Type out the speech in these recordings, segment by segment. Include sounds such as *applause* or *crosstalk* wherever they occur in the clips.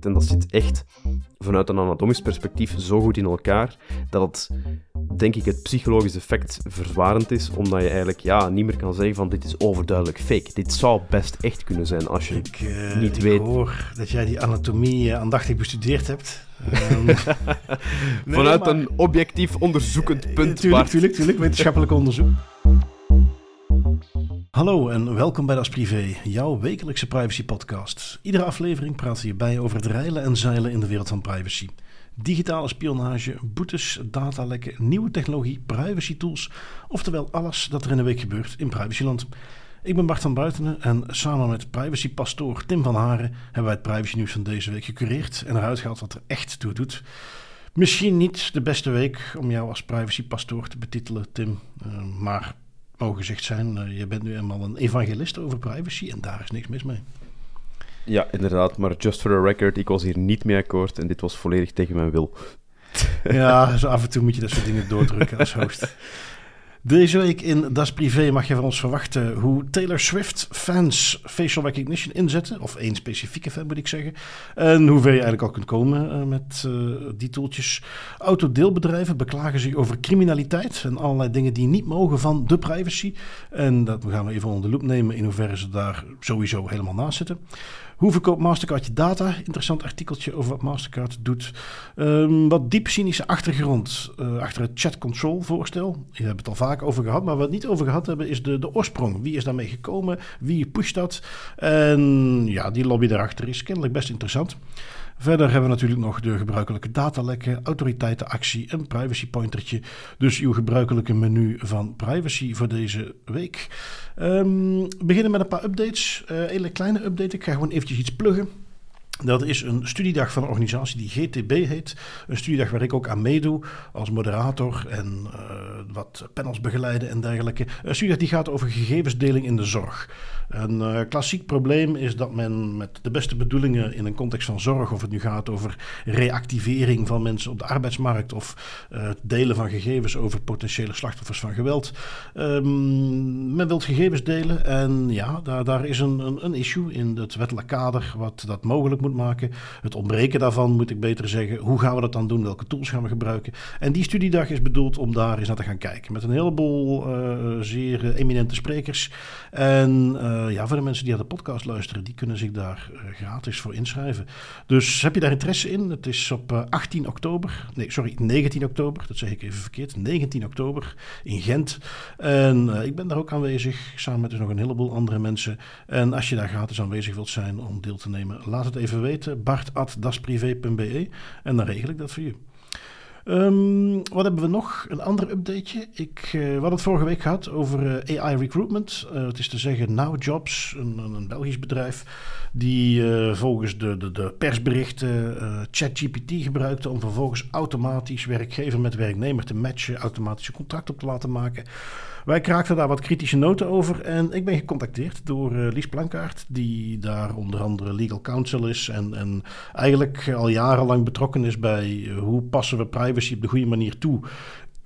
En dat zit echt vanuit een anatomisch perspectief zo goed in elkaar dat het, denk ik, het psychologisch effect verzwarend is, omdat je eigenlijk ja, niet meer kan zeggen van dit is overduidelijk fake. Dit zou best echt kunnen zijn als je Ik, eh, niet ik weet. hoor dat jij die anatomie eh, aandachtig bestudeerd hebt. *laughs* Ehm, nee, Vanuit maar- een objectief onderzoekend punt. Tuurlijk, Bart. tuurlijk, tuurlijk. Wetenschappelijk onderzoek. Hallo en welkom bij Das Privé, jouw wekelijkse privacy podcast. Iedere aflevering praten we hierbij over het reilen en zeilen in de wereld van privacy. Digitale spionage, boetes, datalekken, nieuwe technologie, privacy tools, oftewel alles dat er in de week gebeurt in privacyland. Ik ben Bart van Buitenen en samen met privacypastoor Tim van Haren hebben wij het privacy nieuws van deze week gecureerd en eruit gehaald wat er echt toe doet. Misschien niet de beste week om jou als privacypastoor te betitelen, Tim. Eh, maar mogen gezegd zijn, eh, je bent nu eenmaal een evangelist over privacy en daar is niks mis mee. Ja, inderdaad. Maar just for the record, ik was hier niet mee akkoord en dit was volledig tegen mijn wil. Ja, zo af en toe moet je dat soort dingen doordrukken als host. *laughs* Deze week in Das Privé mag je van ons verwachten hoe Taylor Swift fans facial recognition inzetten. Of één specifieke fan moet ik zeggen. En hoe ver je eigenlijk al kunt komen eh, met eh, die toeltjes. Autodeelbedrijven beklagen zich over criminaliteit en allerlei dingen die niet mogen van de privacy. En dat gaan we even onder de loep nemen in hoeverre ze daar sowieso helemaal naast zitten. Hoe verkoopt Mastercard je data? Interessant artikeltje over wat Mastercard doet. Ehm, wat diep cynische achtergrond eh, achter het chat control voorstel. Hier hebben het al vaak over gehad, maar wat we niet over gehad hebben is de, de oorsprong. Wie is daarmee gekomen? Wie pusht dat? En ja, die lobby daarachter is kennelijk best interessant. Verder hebben we natuurlijk nog de gebruikelijke datalekken, autoriteitenactie en privacypointertje. Dus uw gebruikelijke menu van privacy voor deze week. Ehm, we beginnen met een paar updates. Een hele kleine update. Ik ga gewoon eventjes iets pluggen. Dat is een studiedag van een organisatie die GTB heet. Een studiedag waar ik ook aan meedoe als moderator en eh, wat panels begeleiden en dergelijke. Een studiedag die gaat over gegevensdeling in de zorg. Een eh, klassiek probleem is dat men met de beste bedoelingen in een context van zorg, of het nu gaat over reactivering van mensen op de arbeidsmarkt of eh, het delen van gegevens over potentiële slachtoffers van geweld. Ehm, men wil gegevens delen en ja, daar, daar is een, een, een issue in het wettelijk kader wat dat mogelijk moet maken. Het ontbreken daarvan moet ik beter zeggen. Hoe gaan we dat dan doen? Welke tools gaan we gebruiken? En die studiedag is bedoeld om daar eens naar te gaan kijken. Met een heleboel eh, zeer eh, eminente sprekers. En eh, ja, voor de mensen die naar de podcast luisteren, die kunnen zich daar gratis voor inschrijven. Dus heb je daar interesse in? Het is op eh, 18 oktober. Nee, sorry, 19 oktober. Dat zeg ik even verkeerd. 19 oktober in Gent. En ik ben daar ook aanwezig, samen met dus nog een heleboel andere mensen. En als je daar gratis aanwezig wilt zijn om deel te nemen, laat het even weten. bart.dasprivé.be en dan regel ik dat voor je. Ehm, wat hebben we nog? Een ander updateje. Ik, eh, we hadden het vorige week gehad over eh, AI recruitment. Eh, het is te zeggen Now Jobs, een, een, Belgisch bedrijf, die volgens de, de, de persberichten ChatGPT gebruikte om vervolgens automatisch werkgever met werknemer te matchen, automatische contracten op te laten maken. Wij kraakten daar wat kritische noten over en ik ben gecontacteerd door eh, Lies Plankaart, die daar onder andere legal counsel is en, en eigenlijk al jarenlang betrokken is bij eh, hoe passen we privacy op de goede manier toe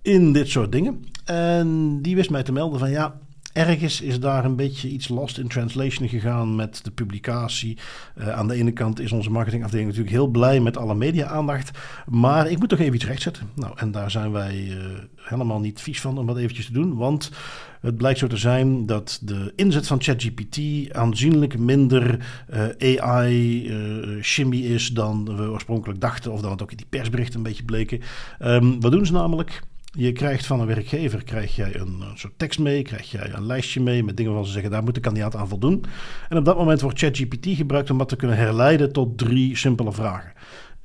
in dit soort dingen. En die wist mij te melden van ja, ergens is daar een beetje iets lost in translation gegaan met de publicatie. Eh, aan de ene kant is onze marketingafdeling natuurlijk heel blij met alle media-aandacht. Maar ik moet toch even iets rechtzetten. Nou, en daar zijn wij eh, helemaal niet vies van om dat eventjes te doen. Want het blijkt zo te zijn dat de inzet van ChatGPT aanzienlijk minder AI-shimmy is dan we oorspronkelijk dachten. Of dan het ook in die persberichten een beetje bleken. Ehm, wat doen ze namelijk? Je krijgt van een werkgever krijg jij een, een soort tekst mee, krijg jij een lijstje mee met dingen waarvan ze zeggen daar moet de kandidaat aan voldoen. En op dat moment wordt ChatGPT gebruikt om dat te kunnen herleiden tot drie simpele vragen.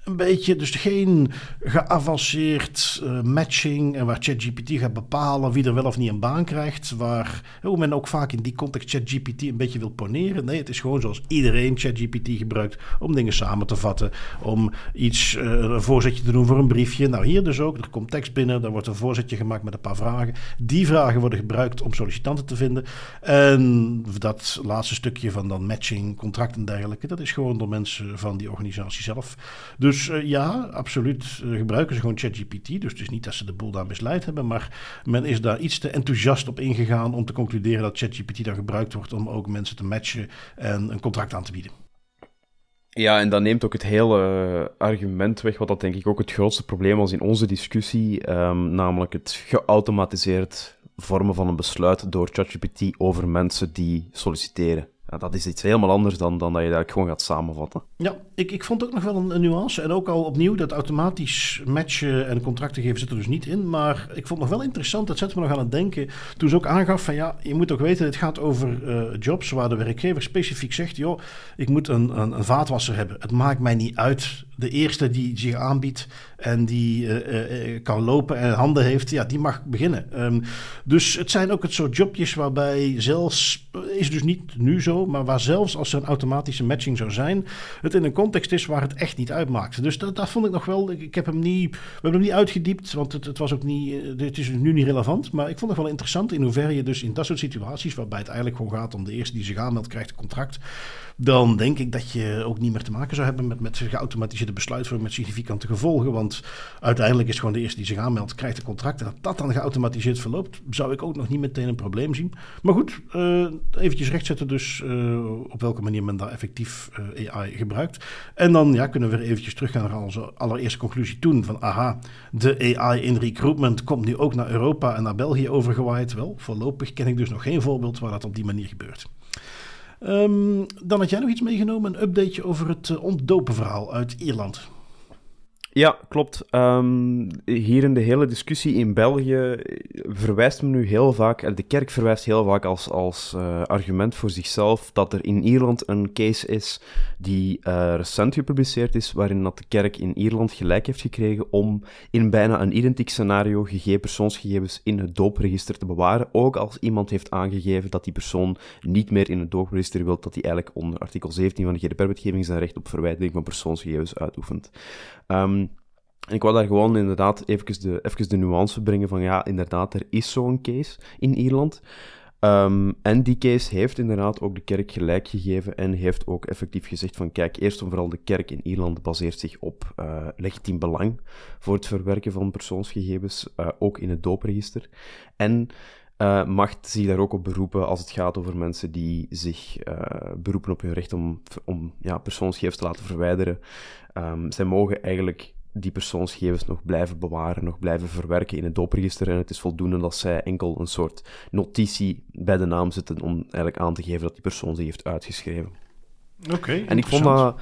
Een beetje, dus geen geavanceerd uh, matching en waar ChatGPT gaat bepalen wie er wel of niet een baan krijgt. Waar hoe men ook vaak in die context ChatGPT een beetje wil poneren. Nee, het is gewoon zoals iedereen ChatGPT gebruikt om dingen samen te vatten. Om iets, uh, een voorzetje te doen voor een briefje. Nou, hier dus ook. Er komt tekst binnen, daar wordt een voorzetje gemaakt met een paar vragen. Die vragen worden gebruikt om sollicitanten te vinden. En dat laatste stukje van dan matching, contract en dergelijke, dat is gewoon door mensen van die organisatie zelf. Dus Dus ja, absoluut gebruiken ze gewoon ChatGPT. Dus het is niet dat ze de boel daar misleid hebben, maar men is daar iets te enthousiast op ingegaan om te concluderen dat ChatGPT dan gebruikt wordt om ook mensen te matchen en een contract aan te bieden. Ja, en dat neemt ook het hele argument weg, wat dat denk ik ook het grootste probleem was in onze discussie, ehm, namelijk het geautomatiseerd vormen van een besluit door ChatGPT over mensen die solliciteren. Ja, dat is iets helemaal anders dan, dan dat je dat gewoon gaat samenvatten. Ja, ik, ik vond ook nog wel een, nuance. En ook al opnieuw, dat automatisch matchen en contracten geven zit er dus niet in. Maar ik vond nog wel interessant, dat zette me nog aan het denken. Toen ze ook aangaf van ja, je moet ook weten, het gaat over uh, jobs waar de werkgever specifiek zegt... joh, ik moet een, een, vaatwasser hebben. Het maakt mij niet uit. De eerste die zich aanbiedt en die uh, uh, kan lopen en handen heeft, ja, die mag beginnen. Um, dus het zijn ook het soort jobjes waarbij zelfs, is dus niet nu zo, maar waar zelfs als er een automatische matching zou zijn, het in een context is waar het echt niet uitmaakt. Dus dat, dat vond ik nog wel, ik, heb hem niet, we hebben hem niet uitgediept, want het, het was ook niet, het is nu niet relevant, maar ik vond het wel interessant in hoeverre je dus in dat soort situaties, waarbij het eigenlijk gewoon gaat om de eerste die zich aanmeldt, krijgt een contract, dan denk ik dat je ook niet meer te maken zou hebben met, met geautomatiseerde besluitvorming met significante gevolgen. Want uiteindelijk is gewoon de eerste die zich aanmeldt, krijgt een contract. En dat dat dan geautomatiseerd verloopt, zou ik ook nog niet meteen een probleem zien. Maar goed, uh, eventjes rechtzetten dus uh, op welke manier men daar effectief uh, AI gebruikt. En dan ja, kunnen we weer eventjes teruggaan naar onze allereerste conclusie toen. Van aha, de AI in recruitment komt nu ook naar Europa en naar België overgewaaid. Wel, voorlopig ken ik dus nog geen voorbeeld waar dat op die manier gebeurt. Um, dan had jij nog iets meegenomen, een updateje over het uh, ontdopen verhaal uit Ierland. Ja, klopt. Um, hier in de hele discussie in België verwijst men nu heel vaak, de kerk verwijst heel vaak als, als uh, argument voor zichzelf dat er in Ierland een case is die uh, recent gepubliceerd is, waarin dat de kerk in Ierland gelijk heeft gekregen om in bijna een identiek scenario gegeven persoonsgegevens in het doopregister te bewaren, ook als iemand heeft aangegeven dat die persoon niet meer in het doopregister wil, dat hij eigenlijk onder artikel 17 van de GDPR-wetgeving zijn recht op verwijdering van persoonsgegevens uitoefent. Um, ik wou daar gewoon inderdaad even de, even de nuance brengen van ja, inderdaad, er is zo'n case in Ierland. Um, en die case heeft inderdaad ook de kerk gelijk gegeven en heeft ook effectief gezegd van kijk, eerst en vooral de kerk in Ierland baseert zich op uh, legitiem belang voor het verwerken van persoonsgegevens, uh, ook in het doopregister. En uh, mag zich daar ook op beroepen als het gaat over mensen die zich beroepen op hun recht om, om ja, persoonsgegevens te laten verwijderen. Um, zij mogen eigenlijk die persoonsgegevens nog blijven bewaren, nog blijven verwerken in het doopregister. En het is voldoende dat zij enkel een soort notitie bij de naam zetten om eigenlijk aan te geven dat die persoon zich heeft uitgeschreven. Oké. en ik vond, dat,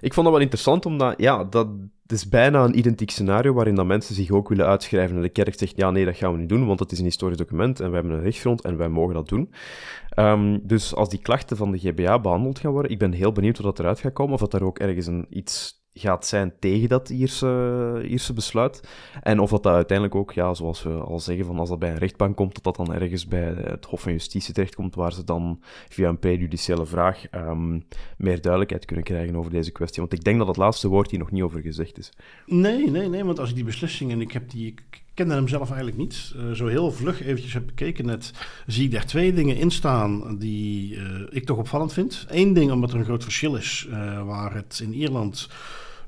ik vond dat wel interessant, omdat ja, dat is bijna een identiek scenario waarin dat mensen zich ook willen uitschrijven. En de kerk zegt: ja, nee, dat gaan we niet doen, want het is een historisch document en wij hebben een rechtsgrond en wij mogen dat doen. Um, dus als die klachten van de GBA behandeld gaan worden, ik ben heel benieuwd hoe dat eruit gaat komen, of dat daar ook ergens een iets gaat zijn tegen dat Ierse, Ierse besluit. En of dat, dat uiteindelijk ook, ja, zoals we al zeggen, van als dat bij een rechtbank komt, dat dat dan ergens bij het Hof van Justitie terechtkomt, waar ze dan via een prejudiciële vraag um, meer duidelijkheid kunnen krijgen over deze kwestie. Want ik denk dat het laatste woord hier nog niet over gezegd is. Nee, nee, nee, want als ik die beslissing, en ik heb die... Ik kende hem zelf eigenlijk niet. Uh, zo heel vlug eventjes heb bekeken net, zie ik daar twee dingen in staan die uh, ik toch opvallend vind. Eén ding, omdat er een groot verschil is, uh, waar het in Ierland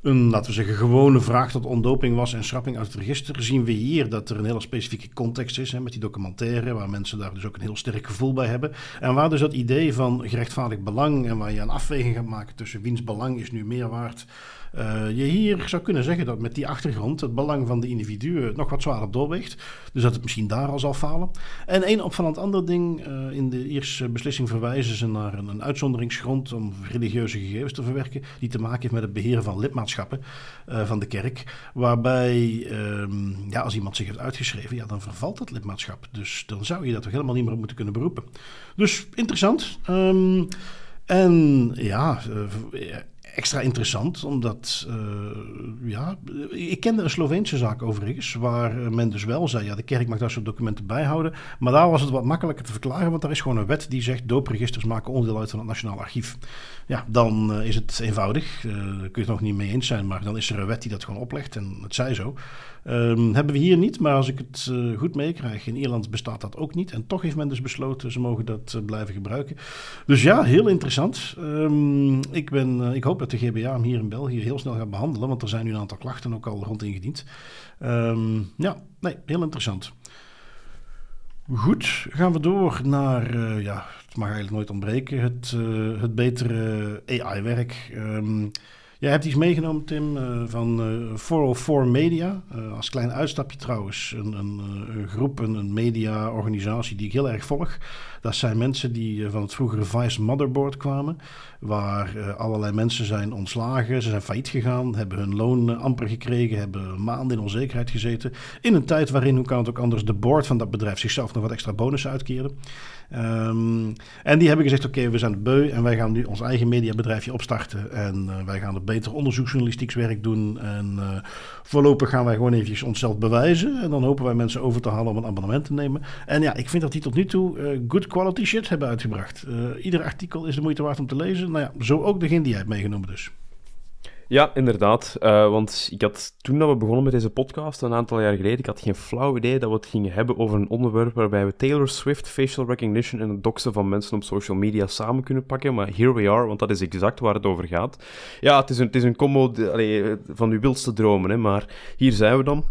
een, laten we zeggen, gewone vraag tot ondoping was en schrapping uit het register, zien we hier dat er een hele specifieke context is hè, met die documentaire, waar mensen daar dus ook een heel sterk gevoel bij hebben. En waar dus dat idee van gerechtvaardigd belang en waar je een afweging gaat maken tussen wiens belang is nu meer waard je hier zou kunnen zeggen dat met die achtergrond het belang van de individuen nog wat zwaarder doorweegt. Dus dat het misschien daar al zal falen. En één opvallend ander ding. Uh, in de eerste beslissing verwijzen ze naar een, een, uitzonderingsgrond om religieuze gegevens te verwerken. Die te maken heeft met het beheren van lidmaatschappen van de kerk. Waarbij, um, ja, als iemand zich heeft uitgeschreven, ja, dan vervalt dat lidmaatschap. Dus dan zou je dat toch helemaal niet meer op moeten kunnen beroepen. Dus interessant. Um, en ja, extra interessant, omdat, uh, ja, ik kende een Sloveense zaak overigens, waar men dus wel zei, ja, de kerk mag dat soort documenten bijhouden, maar daar was het wat makkelijker te verklaren, want daar is gewoon een wet die zegt, doopregisters maken onderdeel uit van het Nationaal Archief. Ja, dan uh, is het eenvoudig, daar kun je het nog niet mee eens zijn, maar dan is er een wet die dat gewoon oplegt en het zij zo. Um, hebben we hier niet, maar als ik het uh, goed meekrijg, in Ierland bestaat dat ook niet. En toch heeft men dus besloten, ze mogen dat uh, blijven gebruiken. Dus ja, heel interessant. Um, ik, ben, uh, ik hoop dat de GBA hem hier in België heel snel gaat behandelen, want er zijn nu een aantal klachten ook al rond ingediend. Ehm, ja, nee, heel interessant. Goed, gaan we door naar, ja, het mag eigenlijk nooit ontbreken, het, het betere AI-werk. Um, Jij hebt iets meegenomen, Tim, uh, van uh, eh, 404 Media. Uh, als klein uitstapje trouwens, een, een, een groep, een, een media-organisatie die ik heel erg volg. Dat zijn mensen die van het vroegere Vice Motherboard kwamen, waar allerlei mensen zijn ontslagen. Ze zijn failliet gegaan, hebben hun loon amper gekregen, hebben maanden in onzekerheid gezeten. In een tijd waarin, hoe kan het ook anders, de board van dat bedrijf zichzelf nog wat extra bonussen uitkeerde. Um, en die hebben gezegd, oké, we zijn het beu en wij gaan nu ons eigen mediabedrijfje opstarten. En uh, wij gaan het beter onderzoeksjournalistiekwerk doen. En uh, voorlopig gaan wij gewoon eventjes onszelf bewijzen. En dan hopen wij mensen over te halen om een abonnement te nemen. En ja, ik vind dat die tot nu toe uh, good quality shit hebben uitgebracht. ieder artikel is de moeite waard om te lezen. Nou ja, zo ook degene die jij hebt meegenomen dus. Ja, inderdaad. Uh, want ik had toen dat we begonnen met deze podcast, een aantal jaar geleden, ik had geen flauw idee dat we het gingen hebben over een onderwerp waarbij we Taylor Swift, facial recognition en het doxen van mensen op social media samen kunnen pakken. Maar here we are, want dat is exact waar het over gaat. Ja, het is een, het is een combo van uw wildste dromen, hè, maar hier zijn we dan.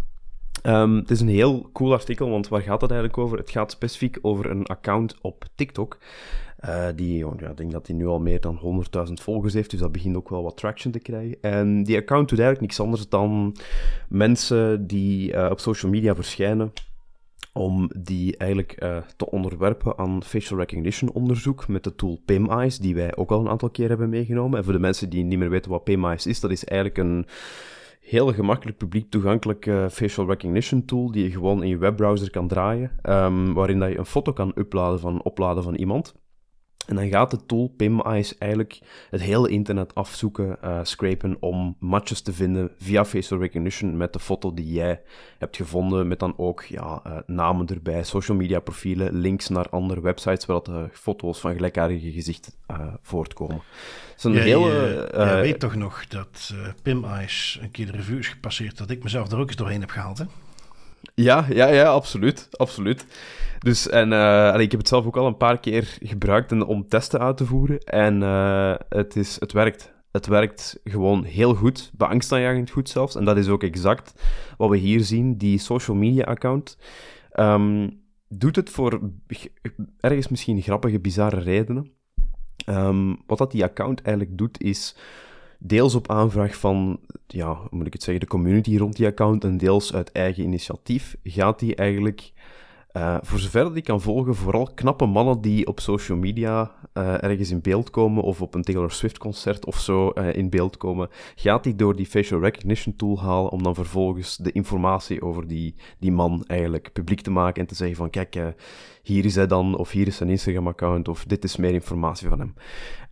Um, het is een heel cool artikel, want waar gaat het eigenlijk over? Het gaat specifiek over een account op TikTok. Uh, die, ja, ik denk dat hij nu al meer dan 100.000 volgers heeft, dus dat begint ook wel wat traction te krijgen. En die account doet eigenlijk niks anders dan mensen die uh, op social media verschijnen, om die eigenlijk uh, te onderwerpen aan facial recognition onderzoek met de tool PimEyes, die wij ook al een aantal keer hebben meegenomen. En voor de mensen die niet meer weten wat PimEyes is, dat is eigenlijk een heel gemakkelijk publiek toegankelijke facial recognition tool die je gewoon in je webbrowser kan draaien, um, waarin dat je een foto kan uploaden van, opladen van iemand. En dan gaat de tool PimEyes eigenlijk het hele internet afzoeken, uh, scrapen om matches te vinden via facial recognition met de foto die jij hebt gevonden, met dan ook ja, uh, namen erbij, social media profielen, links naar andere websites waar de foto's van gelijkaardige gezichten uh, voortkomen. is een ja, hele, je, weet toch nog dat PimEyes een keer de revue is gepasseerd, dat ik mezelf er ook eens doorheen heb gehaald, hè? Ja, ja, ja, absoluut. absoluut. Dus, en uh, ik heb het zelf ook al een paar keer gebruikt om testen uit te voeren. En uh, het, is, het werkt. Het werkt gewoon heel goed, beangstaanjagend goed zelfs. En dat is ook exact wat we hier zien. Die social media account um, doet het voor ergens misschien grappige, bizarre redenen. Um, wat dat die account eigenlijk doet, is deels op aanvraag van, ja, hoe moet ik het zeggen, de community rond die account en deels uit eigen initiatief, gaat die eigenlijk uh, voor zover dat ik kan volgen, vooral knappe mannen die op social media uh, ergens in beeld komen, of op een Taylor Swift concert of zo uh, in beeld komen, gaat hij door die facial recognition tool halen om dan vervolgens de informatie over die, die man eigenlijk publiek te maken en te zeggen van kijk, hier is hij dan, of hier is zijn Instagram-account, of dit is meer informatie van hem.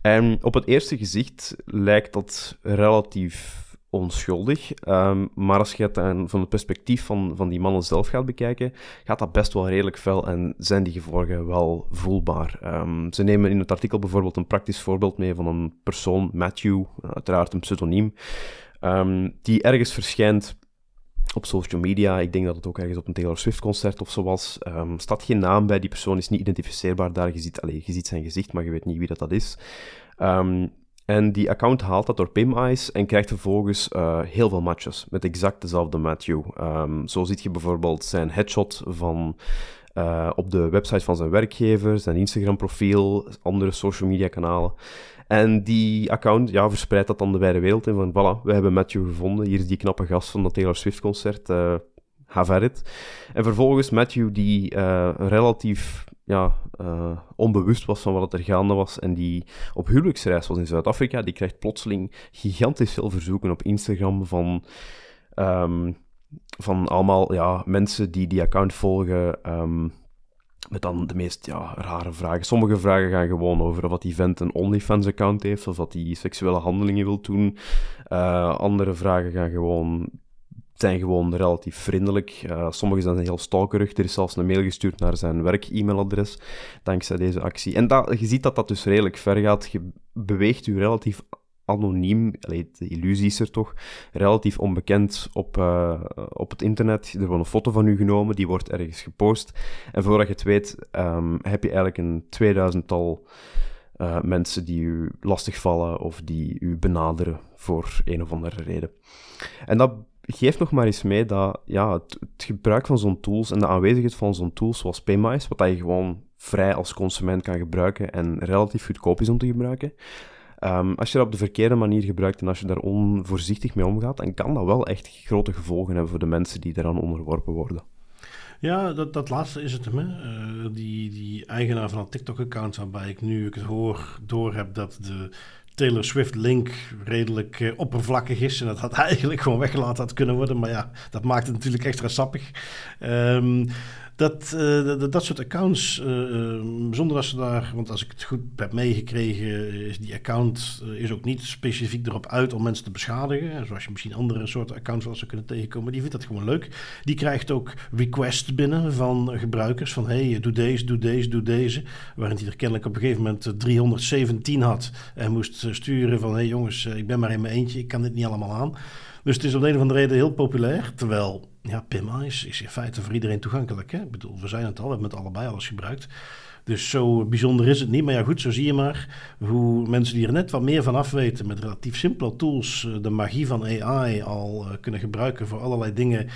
En op het eerste gezicht lijkt dat relatief onschuldig. Um, maar als je het dan van het perspectief van, van die mannen zelf gaat bekijken, gaat dat best wel redelijk fel en zijn die gevolgen wel voelbaar. Um, ze nemen in het artikel bijvoorbeeld een praktisch voorbeeld mee van een persoon, Matthew, uiteraard een pseudoniem, um, die ergens verschijnt op social media. Ik denk dat het ook ergens op een Taylor Swift concert of zo was. Um, staat geen naam bij, die persoon is niet identificeerbaar daar. Je ziet, allez, je ziet zijn gezicht, maar je weet niet wie dat, dat is. En die account haalt dat door PimEyes en krijgt vervolgens uh, heel veel matches met exact dezelfde Matthew. Um, zo ziet je bijvoorbeeld zijn headshot van, uh, op de website van zijn werkgever, zijn Instagram-profiel, andere social media kanalen. En die account ja, verspreidt dat dan de wijde wereld in van voilà, we hebben Matthew gevonden, hier is die knappe gast van dat Taylor Swift-concert, uh, have at it. En vervolgens Matthew die relatief ja, uh, onbewust was van wat er gaande was en die op huwelijksreis was in Zuid-Afrika, die krijgt plotseling gigantisch veel verzoeken op Instagram van, um, van allemaal ja, mensen die die account volgen. Um, met dan de meest ja, rare vragen. Sommige vragen gaan gewoon over wat die vent een OnlyFans-account heeft, of wat hij seksuele handelingen wil doen. Uh, andere vragen gaan gewoon zijn gewoon relatief vriendelijk. Uh, sommigen zijn heel stalkerig. Er is zelfs een mail gestuurd naar zijn werk-e-mailadres, dankzij deze actie. En je ziet dat dat dus redelijk ver gaat. Je beweegt u relatief anoniem, de illusie is er toch, relatief onbekend op, uh, op het internet. Er wordt een foto van u genomen, die wordt ergens gepost. En voordat je het weet, um, heb je eigenlijk een tweeduizendtal uh, mensen die u lastigvallen of die u benaderen voor een of andere reden. En dat geeft nog maar eens mee dat ja, het, gebruik van zo'n tools en de aanwezigheid van zo'n tools zoals PayMice, wat je gewoon vrij als consument kan gebruiken en relatief goedkoop is om te gebruiken, Um, als je dat op de verkeerde manier gebruikt en als je daar onvoorzichtig mee omgaat, dan kan dat wel echt grote gevolgen hebben voor de mensen die daaraan onderworpen worden. Ja, dat, dat laatste is het. Hè? Uh, die, die eigenaar van een TikTok-account, waarbij ik nu ik het hoor, door heb dat de Taylor Swift link redelijk uh, oppervlakkig is. En dat had *laughs* eigenlijk gewoon weggelaten had kunnen worden. Maar ja, dat maakt het natuurlijk extra sappig. Um, dat, uh, dat, dat, soort accounts, uh, zonder dat ze daar, want als ik het goed heb meegekregen, is die account is ook niet specifiek erop uit om mensen te beschadigen. Zoals je misschien andere soorten accounts wel zou kunnen tegenkomen. Die vindt dat gewoon leuk. Die krijgt ook requests binnen van gebruikers van hey, doe deze, doe deze, doe deze. Waarin hij er kennelijk op een gegeven moment 317 had en moest sturen van hey jongens, ik ben maar in mijn eentje, ik kan dit niet allemaal aan. Dus het is om een of andere reden heel populair. Terwijl ja, PIM-ICE is in feite voor iedereen toegankelijk. Hè? Ik bedoel, we zijn het al, we hebben met allebei alles gebruikt. Dus zo bijzonder is het niet. Maar ja, goed, zo zie je maar hoe mensen die er net wat meer van afweten met relatief simpele tools eh, de magie van AI al uh, kunnen gebruiken voor allerlei dingen.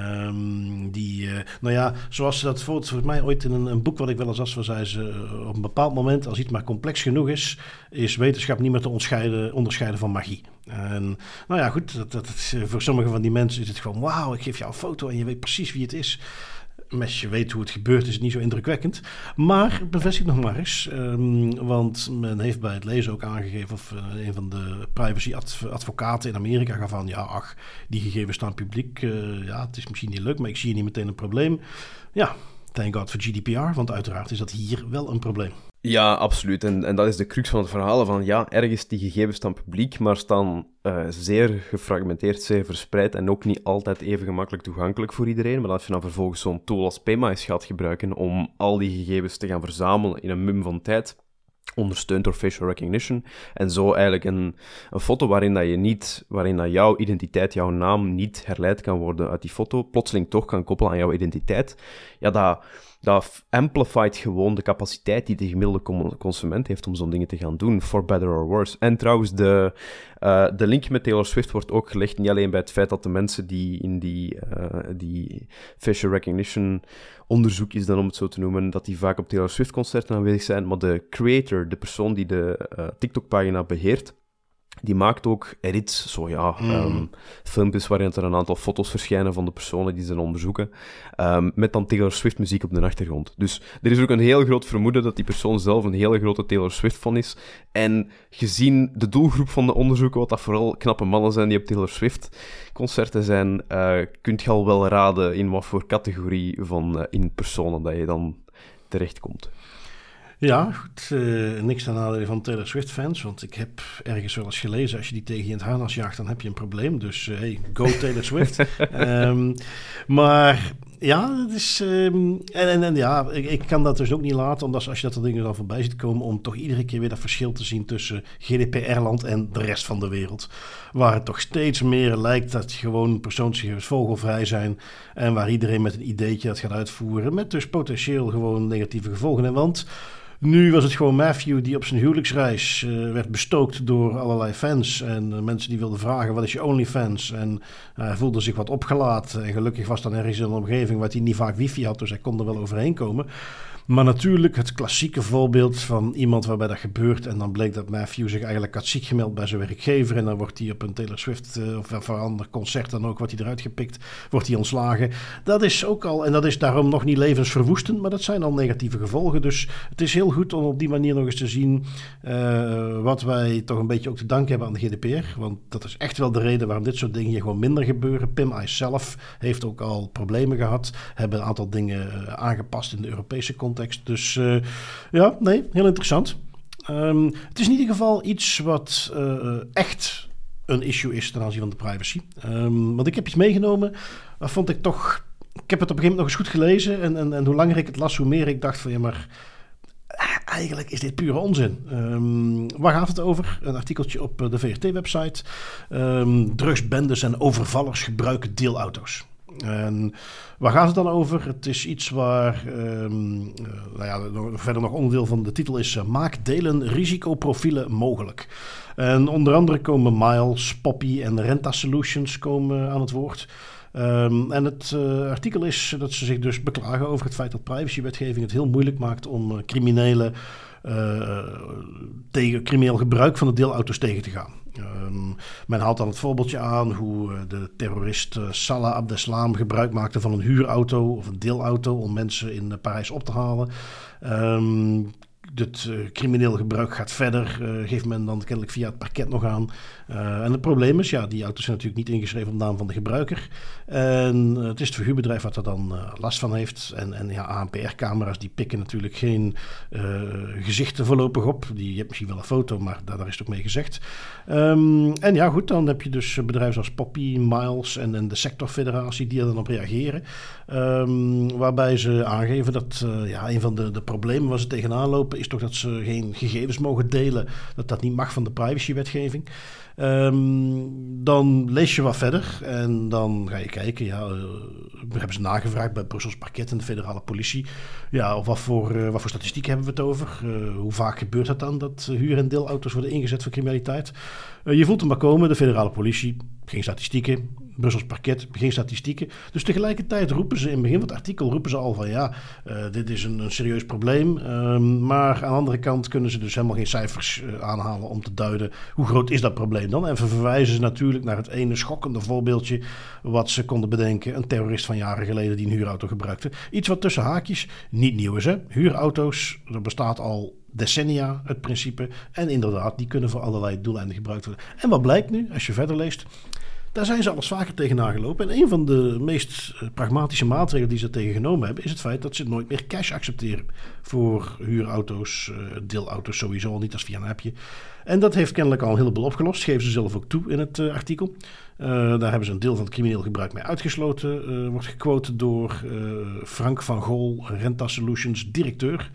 Um, die, uh, nou ja, zoals ze dat voor, volgens mij ooit in een, een, boek wat ik wel eens als zei ze op een bepaald moment, als iets maar complex genoeg is, is wetenschap niet meer te onderscheiden, onderscheiden van magie. En nou ja, goed, dat, dat, voor sommige van die mensen is het gewoon: wauw, ik geef jou een foto en je weet precies wie het is als je weet hoe het gebeurt, is het niet zo indrukwekkend. Maar bevestig nog maar eens. Um, want men heeft bij het lezen ook aangegeven, of uh, een van de privacy-advocaten in Amerika gaf van ja, ach, die gegevens staan publiek. Uh, ja, het is misschien niet leuk, maar ik zie hier niet meteen een probleem. Ja, thank God voor GDPR, want uiteraard is dat hier wel een probleem. Ja, absoluut. En, en dat is de crux van het verhaal. Van ja, ergens die gegevens staan publiek, maar staan uh, zeer gefragmenteerd, zeer verspreid en ook niet altijd even gemakkelijk toegankelijk voor iedereen. Maar als je dan vervolgens zo'n tool als PMIS gaat gebruiken om al die gegevens te gaan verzamelen in een mum van tijd, ondersteund door facial recognition. En zo eigenlijk een, een foto waarin, dat je niet, waarin dat jouw identiteit, jouw naam niet herleid kan worden uit die foto, plotseling toch kan koppelen aan jouw identiteit. Ja, dat dat amplified gewoon de capaciteit die de gemiddelde consument heeft om zo'n dingen te gaan doen, for better or worse. En trouwens, de, uh, de link met Taylor Swift wordt ook gelegd niet alleen bij het feit dat de mensen die in die, uh, die facial recognition onderzoek is dan om het zo te noemen, dat die vaak op Taylor Swift concerten aanwezig zijn, maar de creator, de persoon die de uh, TikTok-pagina beheert, die maakt ook edits, zo ja, mm. um, filmpjes waarin er een aantal foto's verschijnen van de personen die ze onderzoeken, um, met dan Taylor Swift muziek op de achtergrond. Dus er is ook een heel groot vermoeden dat die persoon zelf een hele grote Taylor Swift fan is. En gezien de doelgroep van de onderzoeken, wat dat vooral knappe mannen zijn die op Taylor Swift concerten zijn, uh, kunt je al wel raden in wat voor categorie van uh, in personen dat je dan terechtkomt. Ja, goed. Uh, niks ten nadele van Taylor Swift-fans. Want ik heb ergens wel eens gelezen... als je die tegen je in het harnas jaagt, dan heb je een probleem. Dus uh, hey, go Taylor Swift. um, *laughs* maar ja, het is... Um, en, en, en, ja, ik, ik, kan dat dus ook niet laten... omdat als je dat er dingen dan voorbij ziet komen... om toch iedere keer weer dat verschil te zien... tussen GDPR-land en de rest van de wereld. Waar het toch steeds meer lijkt dat gewoon persoonsgegevens vogelvrij zijn... en waar iedereen met een ideetje dat gaat uitvoeren... met dus potentieel gewoon negatieve gevolgen. En want... Nu was het gewoon Matthew die op zijn huwelijksreis uh, werd bestookt door allerlei fans. En uh, mensen die wilden vragen, wat is je OnlyFans? En uh, hij voelde zich wat opgelaten. En gelukkig was dan ergens in een omgeving waar hij niet vaak wifi had. Dus hij kon er wel overheen komen. Maar natuurlijk het klassieke voorbeeld van iemand waarbij dat gebeurt. En dan bleek dat Matthew zich eigenlijk had ziek gemeld bij zijn werkgever. En dan wordt hij op een Taylor Swift uh, of een ander concert dan ook, wordt hij eruit gepikt. Wordt hij ontslagen. Dat is ook al, en dat is daarom nog niet levensverwoestend. Maar dat zijn al negatieve gevolgen. Dus het is heel goed om op die manier nog eens te zien uh, wat wij toch een beetje ook te danken hebben aan de GDPR. Want dat is echt wel de reden waarom dit soort dingen hier gewoon minder gebeuren. Pim zelf heeft ook al problemen gehad. Hebben een aantal dingen uh, aangepast in de Europese context context. Dus uh, ja, nee, heel interessant. Um, het is in ieder geval iets wat uh, echt een issue is ten aanzien van de privacy. Um, want ik heb iets meegenomen, dat vond ik toch... Ik heb het op een gegeven moment nog eens goed gelezen. En, en, en hoe langer ik het las, hoe meer ik dacht van... ja, maar eigenlijk is dit pure onzin. Um, waar gaat het over? Een artikeltje op de VRT-website. Um, drugsbendes en overvallers gebruiken deelauto's. En waar gaat het dan over? Het is iets waar, um, nou ja, verder nog onderdeel van de titel is: Maak delen risicoprofielen mogelijk. En onder andere komen Miles, Poppy en Renta Solutions komen aan het woord. Um, en het uh, artikel is dat ze zich dus beklagen over het feit dat privacywetgeving het heel moeilijk maakt om criminelen tegen crimineel gebruik van de deelauto's tegen te gaan. Um, men haalt dan het voorbeeldje aan hoe de terrorist Salah Abdeslam gebruik maakte van een huurauto of een deelauto om mensen in Parijs op te halen. Um, het uh, crimineel gebruik gaat verder, geeft men dan kennelijk via het parket nog aan. Uh, en het probleem is, ja, die auto's zijn natuurlijk niet ingeschreven op naam van de gebruiker. En het is het verhuurbedrijf wat er dan last van heeft. En, en ja, ANPR-camera's die pikken natuurlijk geen gezichten voorlopig op. Die, je hebt misschien wel een foto, maar daar, is het ook mee gezegd. Um, en ja, goed, dan heb je dus bedrijven zoals Poppy, Miles en, en de sectorfederatie die er dan op reageren. Um, waarbij ze aangeven dat ja, een van de, de problemen waar ze tegenaan lopen is toch dat ze geen gegevens mogen delen. Dat dat niet mag van de privacywetgeving. Um, dan lees je wat verder en dan ga je kijken. Ja, uh, hebben ze nagevraagd bij Brussels Parket en de federale politie. Ja, of wat voor, uh, voor statistiek hebben we het over? Uh, hoe vaak gebeurt dat dan dat huur- en deelauto's worden ingezet voor criminaliteit? je voelt hem maar komen, de federale politie, geen statistieken. Brussels parket, geen statistieken. Dus tegelijkertijd roepen ze in het begin van het artikel roepen ze al van ja, uh, dit is een, een serieus probleem. Um, maar aan de andere kant kunnen ze dus helemaal geen cijfers uh, aanhalen om te duiden hoe groot is dat probleem dan. En verwijzen ze natuurlijk naar het ene schokkende voorbeeldje wat ze konden bedenken. Een terrorist van jaren geleden die een huurauto gebruikte. Iets wat tussen haakjes niet nieuw is. Hè? Huurauto's, er bestaat al decennia het principe. En inderdaad, die kunnen voor allerlei doeleinden gebruikt worden. En wat blijkt nu, als je verder leest, daar zijn ze alles vaker tegenaan gelopen. En een van de meest eh, pragmatische maatregelen die ze tegen genomen hebben, is het feit dat ze nooit meer cash accepteren voor huurauto's, eh, deelauto's sowieso al niet als via een appje. En dat heeft kennelijk al een heleboel opgelost, geven ze zelf ook toe in het uh, artikel. Daar hebben ze een deel van het crimineel gebruik mee uitgesloten, wordt gequote door Frank van Gol, Renta Solutions, directeur.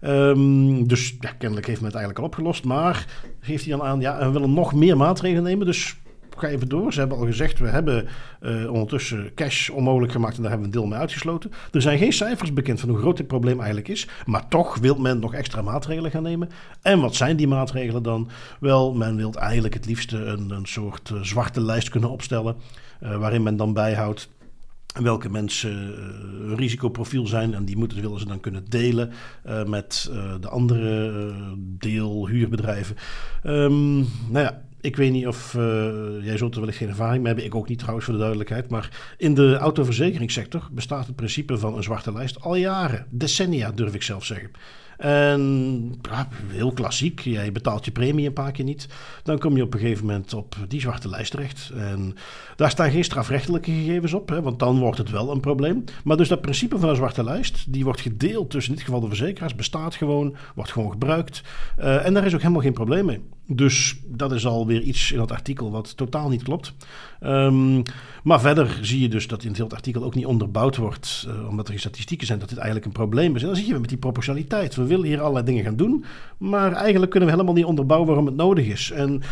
Um, dus ja, kennelijk heeft men het eigenlijk al opgelost. Maar geeft hij dan aan, ja, we willen nog meer maatregelen nemen. Dus ga even door. Ze hebben al gezegd, we hebben uh, ondertussen cash onmogelijk gemaakt en daar hebben we een deel mee uitgesloten. Er zijn geen cijfers bekend van hoe groot dit probleem eigenlijk is. Maar toch wil men nog extra maatregelen gaan nemen. En wat zijn die maatregelen dan? Wel, men wil eigenlijk het liefste een, een soort uh, zwarte lijst kunnen opstellen. Uh, waarin men dan bijhoudt welke mensen een risicoprofiel zijn. En die moeten, willen ze dan kunnen delen met de andere deelhuurbedrijven. Um, nou ja, ik weet niet of uh, jij zult er wellicht geen ervaring mee hebben. Ik ook niet trouwens voor de duidelijkheid. Maar in de autoverzekeringssector bestaat het principe van een zwarte lijst al jaren. Decennia durf ik zelf zeggen. En heel klassiek, jij betaalt je premie een paar keer niet. Dan kom je op een gegeven moment op die zwarte lijst terecht. En daar staan geen strafrechtelijke gegevens op, hè, want dan wordt het wel een probleem. Maar dus dat principe van een zwarte lijst, die wordt gedeeld tussen in dit geval de verzekeraars, bestaat gewoon, wordt gewoon gebruikt. Uh, en daar is ook helemaal geen probleem mee. Dus dat is alweer iets in dat artikel wat totaal niet klopt. Um, maar verder zie je dus dat in het artikel ook niet onderbouwd wordt, uh, omdat er statistieken zijn, dat dit eigenlijk een probleem is. En dan zie je met die proportionaliteit. We willen hier allerlei dingen gaan doen, maar eigenlijk kunnen we helemaal niet onderbouwen waarom het nodig is. En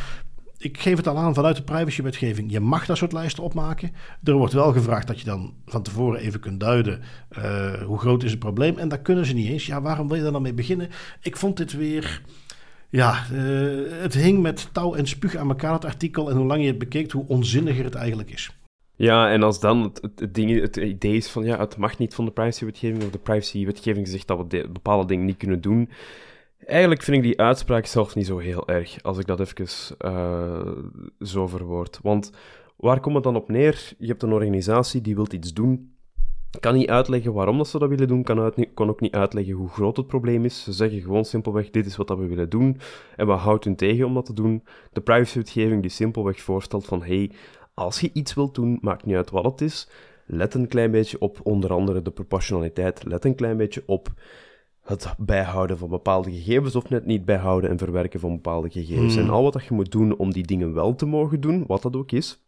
ik geef het al aan vanuit de privacywetgeving. Je mag dat soort lijsten opmaken. Er wordt wel gevraagd dat je dan van tevoren even kunt duiden uh, hoe groot is het probleem. En daar kunnen ze niet eens. Ja, waarom wil je daar dan mee beginnen? Ik vond dit weer ja, uh, het hing met touw en spuug aan elkaar, het artikel. En hoe lang je het bekeek, hoe onzinniger het eigenlijk is. Ja, en als dan het, ding, het idee is van ja, het mag niet van de privacywetgeving, of de privacywetgeving zegt dat we de, bepaalde dingen niet kunnen doen. Eigenlijk vind ik die uitspraak zelf niet zo heel erg, als ik dat even uh, zo verwoord. Want waar komt het dan op neer? Je hebt een organisatie die wil iets doen, kan niet uitleggen waarom dat ze dat willen doen, kan, uit, kan ook niet uitleggen hoe groot het probleem is. Ze zeggen gewoon simpelweg, dit is wat dat we willen doen, en wat houdt hun tegen om dat te doen? De privacywetgeving die simpelweg voorstelt van, hey, als je iets wilt doen, maakt niet uit wat het is, let een klein beetje op onder andere de proportionaliteit, let een klein beetje op het bijhouden van bepaalde gegevens of net niet bijhouden en verwerken van bepaalde gegevens. Hmm. En al wat dat je moet doen om die dingen wel te mogen doen, wat dat ook is,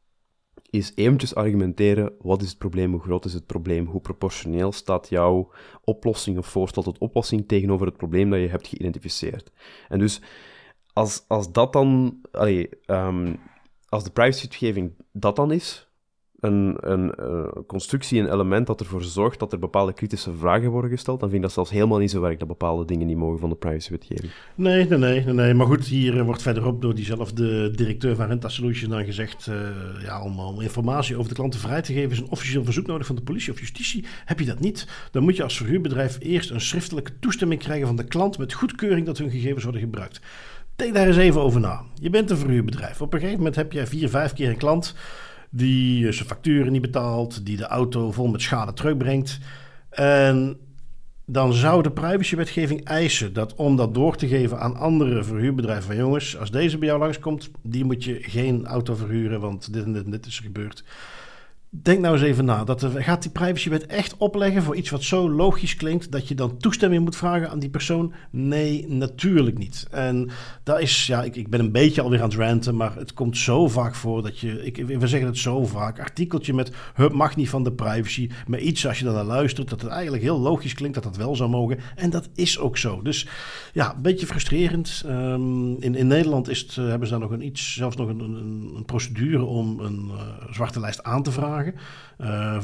is eventjes argumenteren, wat is het probleem, hoe groot is het probleem, hoe proportioneel staat jouw oplossing of voorstel tot oplossing tegenover het probleem dat je hebt geïdentificeerd. En dus, als, als dat dan, um, als de privacywetgeving dat dan is, een, een, constructie, een element dat ervoor zorgt dat er bepaalde kritische vragen worden gesteld, dan vind ik dat zelfs helemaal niet zo werk dat bepaalde dingen niet mogen van de privacywetgeving. Nee, nee, nee, nee, nee. Maar goed, hier eh, wordt verderop door diezelfde directeur van Renta Solutions dan gezegd, uh, ja, om, om, informatie over de klanten vrij te geven is een officieel verzoek nodig van de politie of justitie. Heb je dat niet, dan moet je als verhuurbedrijf eerst een schriftelijke toestemming krijgen van de klant met goedkeuring dat hun gegevens worden gebruikt. Denk daar eens even over na. Je bent een verhuurbedrijf. Op een gegeven moment heb je vier, vijf keer een klant die zijn facturen niet betaalt, die de auto vol met schade terugbrengt. En dan zou de privacywetgeving eisen dat om dat door te geven aan andere verhuurbedrijven van jongens, als deze bij jou langskomt, die moet je geen auto verhuren, want dit en dit, en dit is gebeurd. Denk nou eens even na. Dat gaat die privacywet echt opleggen voor iets wat zo logisch klinkt dat je dan toestemming moet vragen aan die persoon? Nee, natuurlijk niet. En dat is, ja, ik, ik ben een beetje alweer aan het ranten, maar het komt zo vaak voor dat je, ik, we zeggen het zo vaak, artikeltje met het mag niet van de privacy, maar iets als je dan naar luistert, dat het eigenlijk heel logisch klinkt dat dat wel zou mogen. En dat is ook zo. Dus ja, een beetje frustrerend. Um, in, in Nederland is het, hebben ze daar nog een iets, zelfs nog een, een, procedure om een uh, zwarte lijst aan te vragen. Uh,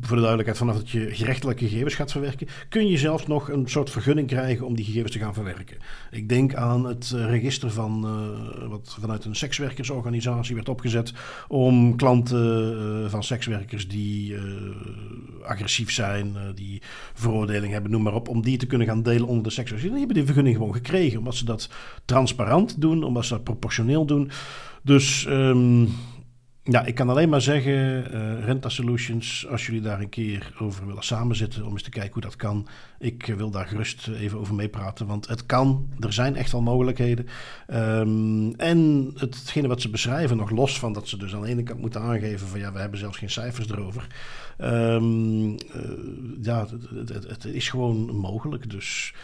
voor de duidelijkheid, vanaf dat je gerechtelijke gegevens gaat verwerken, kun je zelfs nog een soort vergunning krijgen om die gegevens te gaan verwerken. Ik denk aan het eh, register van uh, wat vanuit een sekswerkersorganisatie werd opgezet om klanten van sekswerkers die agressief zijn, die veroordeling hebben, noem maar op, om die te kunnen gaan delen onder de sekswerkers. Die hebben die vergunning gewoon gekregen, omdat ze dat transparant doen, omdat ze dat proportioneel doen. Dus um, ja, ik kan alleen maar zeggen, uh, Renta Solutions, als jullie daar een keer over willen samenzitten om eens te kijken hoe dat kan, ik wil daar gerust even over meepraten, want het kan, er zijn echt wel mogelijkheden. Um, en hetgene wat ze beschrijven, nog los van dat ze dus aan de ene kant moeten aangeven van ja, we hebben zelfs geen cijfers erover. Uh, ja, het, is gewoon mogelijk, dus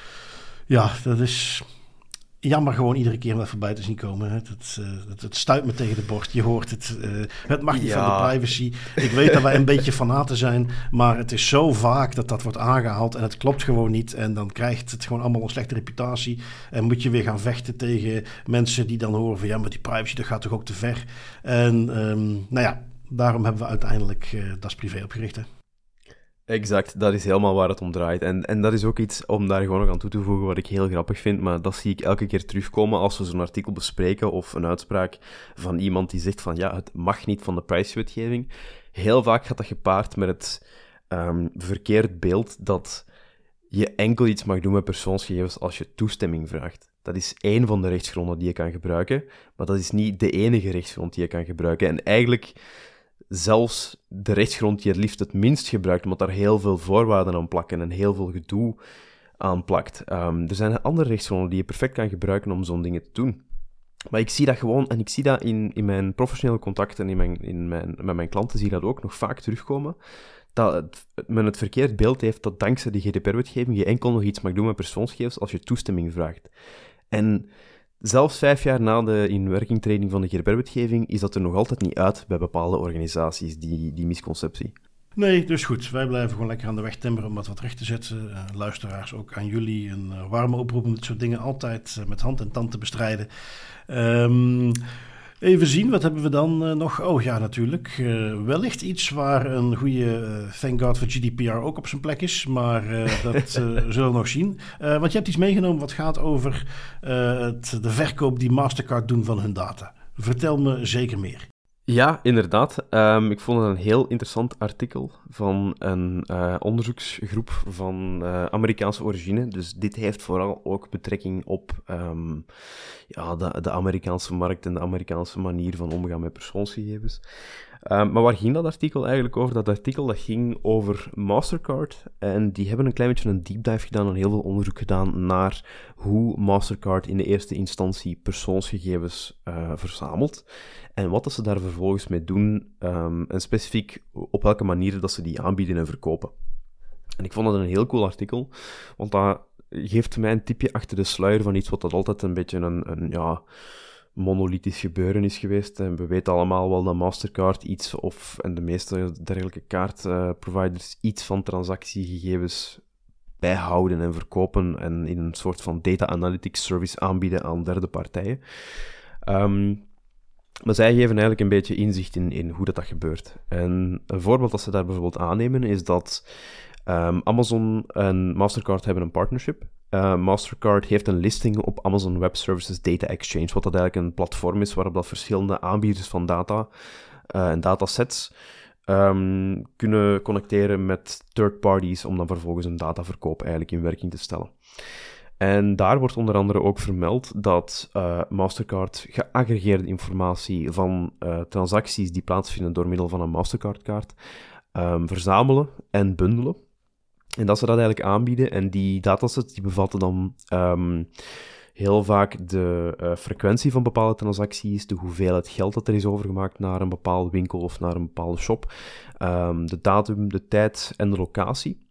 ja, dat is jammer gewoon iedere keer om even voorbij te zien komen. Eh, het, het, stuit me tegen de borst. Je hoort het. Uh, het mag niet van de privacy. Ik weet dat wij een beetje fanaten zijn. Maar het is zo vaak dat dat wordt aangehaald. En het klopt gewoon niet. En dan krijgt het gewoon allemaal een slechte reputatie. En moet je weer gaan vechten tegen mensen die dan horen van... ja, maar die privacy dat gaat toch ook te ver. En um, nou ja, daarom hebben we uiteindelijk uh, Das Privé opgericht. Hè. Exact, dat is helemaal waar het om draait. En, en dat is ook iets om daar gewoon nog aan toe te voegen wat ik heel grappig vind, maar dat zie ik elke keer terugkomen als we zo'n artikel bespreken of een uitspraak van iemand die zegt van ja, het mag niet van de prijswetgeving. Heel vaak gaat dat gepaard met het um, verkeerd beeld dat je enkel iets mag doen met persoonsgegevens als je toestemming vraagt. Dat is één van de rechtsgronden die je kan gebruiken, maar dat is niet de enige rechtsgrond die je kan gebruiken. En eigenlijk zelfs de rechtsgrond die het liefst het minst gebruikt, omdat daar heel veel voorwaarden aan plakken en heel veel gedoe aan plakt. Um, er zijn andere rechtsgronden die je perfect kan gebruiken om zo'n dingen te doen. Maar ik zie dat gewoon, en ik zie dat in, in mijn professionele contacten in mijn, in mijn, met mijn klanten, zie ik dat ook nog vaak terugkomen, dat men het verkeerd beeld heeft dat dankzij die GDPR-wetgeving je enkel nog iets mag doen met persoonsgegevens als je toestemming vraagt. En Zelfs vijf jaar na de inwerkingtreding van de GDPR-wetgeving is dat er nog altijd niet uit bij bepaalde organisaties, die, die misconceptie. Nee, dus goed. Wij blijven gewoon lekker aan de weg timmeren om wat wat recht te zetten. Uh, luisteraars, ook aan jullie een uh, warme oproep om dit soort dingen altijd uh, met hand en tand te bestrijden. Um, Even zien, wat hebben we dan uh, nog? Oh ja, natuurlijk. Uh, wellicht iets waar een goede uh, thank god voor GDPR ook op zijn plek is. Maar *laughs* dat zullen we nog zien. want je hebt iets meegenomen wat gaat over het, de verkoop die Mastercard doen van hun data. Vertel me zeker meer. Ja, inderdaad. Um, ik vond het een heel interessant artikel van een uh, onderzoeksgroep van uh, Amerikaanse origine. Dus dit heeft vooral ook betrekking op um, ja, de, de Amerikaanse markt en de Amerikaanse manier van omgaan met persoonsgegevens. Um, maar waar ging dat artikel eigenlijk over? Dat artikel dat ging over Mastercard. En die hebben een klein beetje een deep dive gedaan en heel veel onderzoek gedaan naar hoe Mastercard in de eerste instantie persoonsgegevens uh, verzamelt. En wat dat ze daar vervolgens mee doen. Um, en specifiek op welke manieren dat ze die aanbieden en verkopen. En ik vond dat een heel cool artikel. Want dat geeft mij een tipje achter de sluier van iets wat dat altijd een beetje een, een ja monolithisch gebeuren is geweest. En we weten allemaal wel dat Mastercard iets, of en de meeste dergelijke kaartproviders, iets van transactiegegevens bijhouden en verkopen en in een soort van data analytics service aanbieden aan derde partijen. Um, Maar zij geven eigenlijk een beetje inzicht in, in hoe dat, dat gebeurt. En een voorbeeld dat ze daar bijvoorbeeld aannemen is dat um, Amazon en Mastercard hebben een partnership. Uh, Mastercard heeft een listing op Amazon Web Services Data Exchange, wat dat eigenlijk een platform is waarop dat verschillende aanbieders van data uh, en datasets um, kunnen connecteren met third parties om dan vervolgens een dataverkoop eigenlijk in werking te stellen. En daar wordt onder andere ook vermeld dat uh, Mastercard geaggregeerde informatie van transacties die plaatsvinden door middel van een Mastercard-kaart um, verzamelen en bundelen. En dat ze dat eigenlijk aanbieden. En die datasets die bevatten dan um, heel vaak de uh, frequentie van bepaalde transacties, de hoeveelheid geld dat er is overgemaakt naar een bepaalde winkel of naar een bepaalde shop, um, de datum, de tijd en de locatie.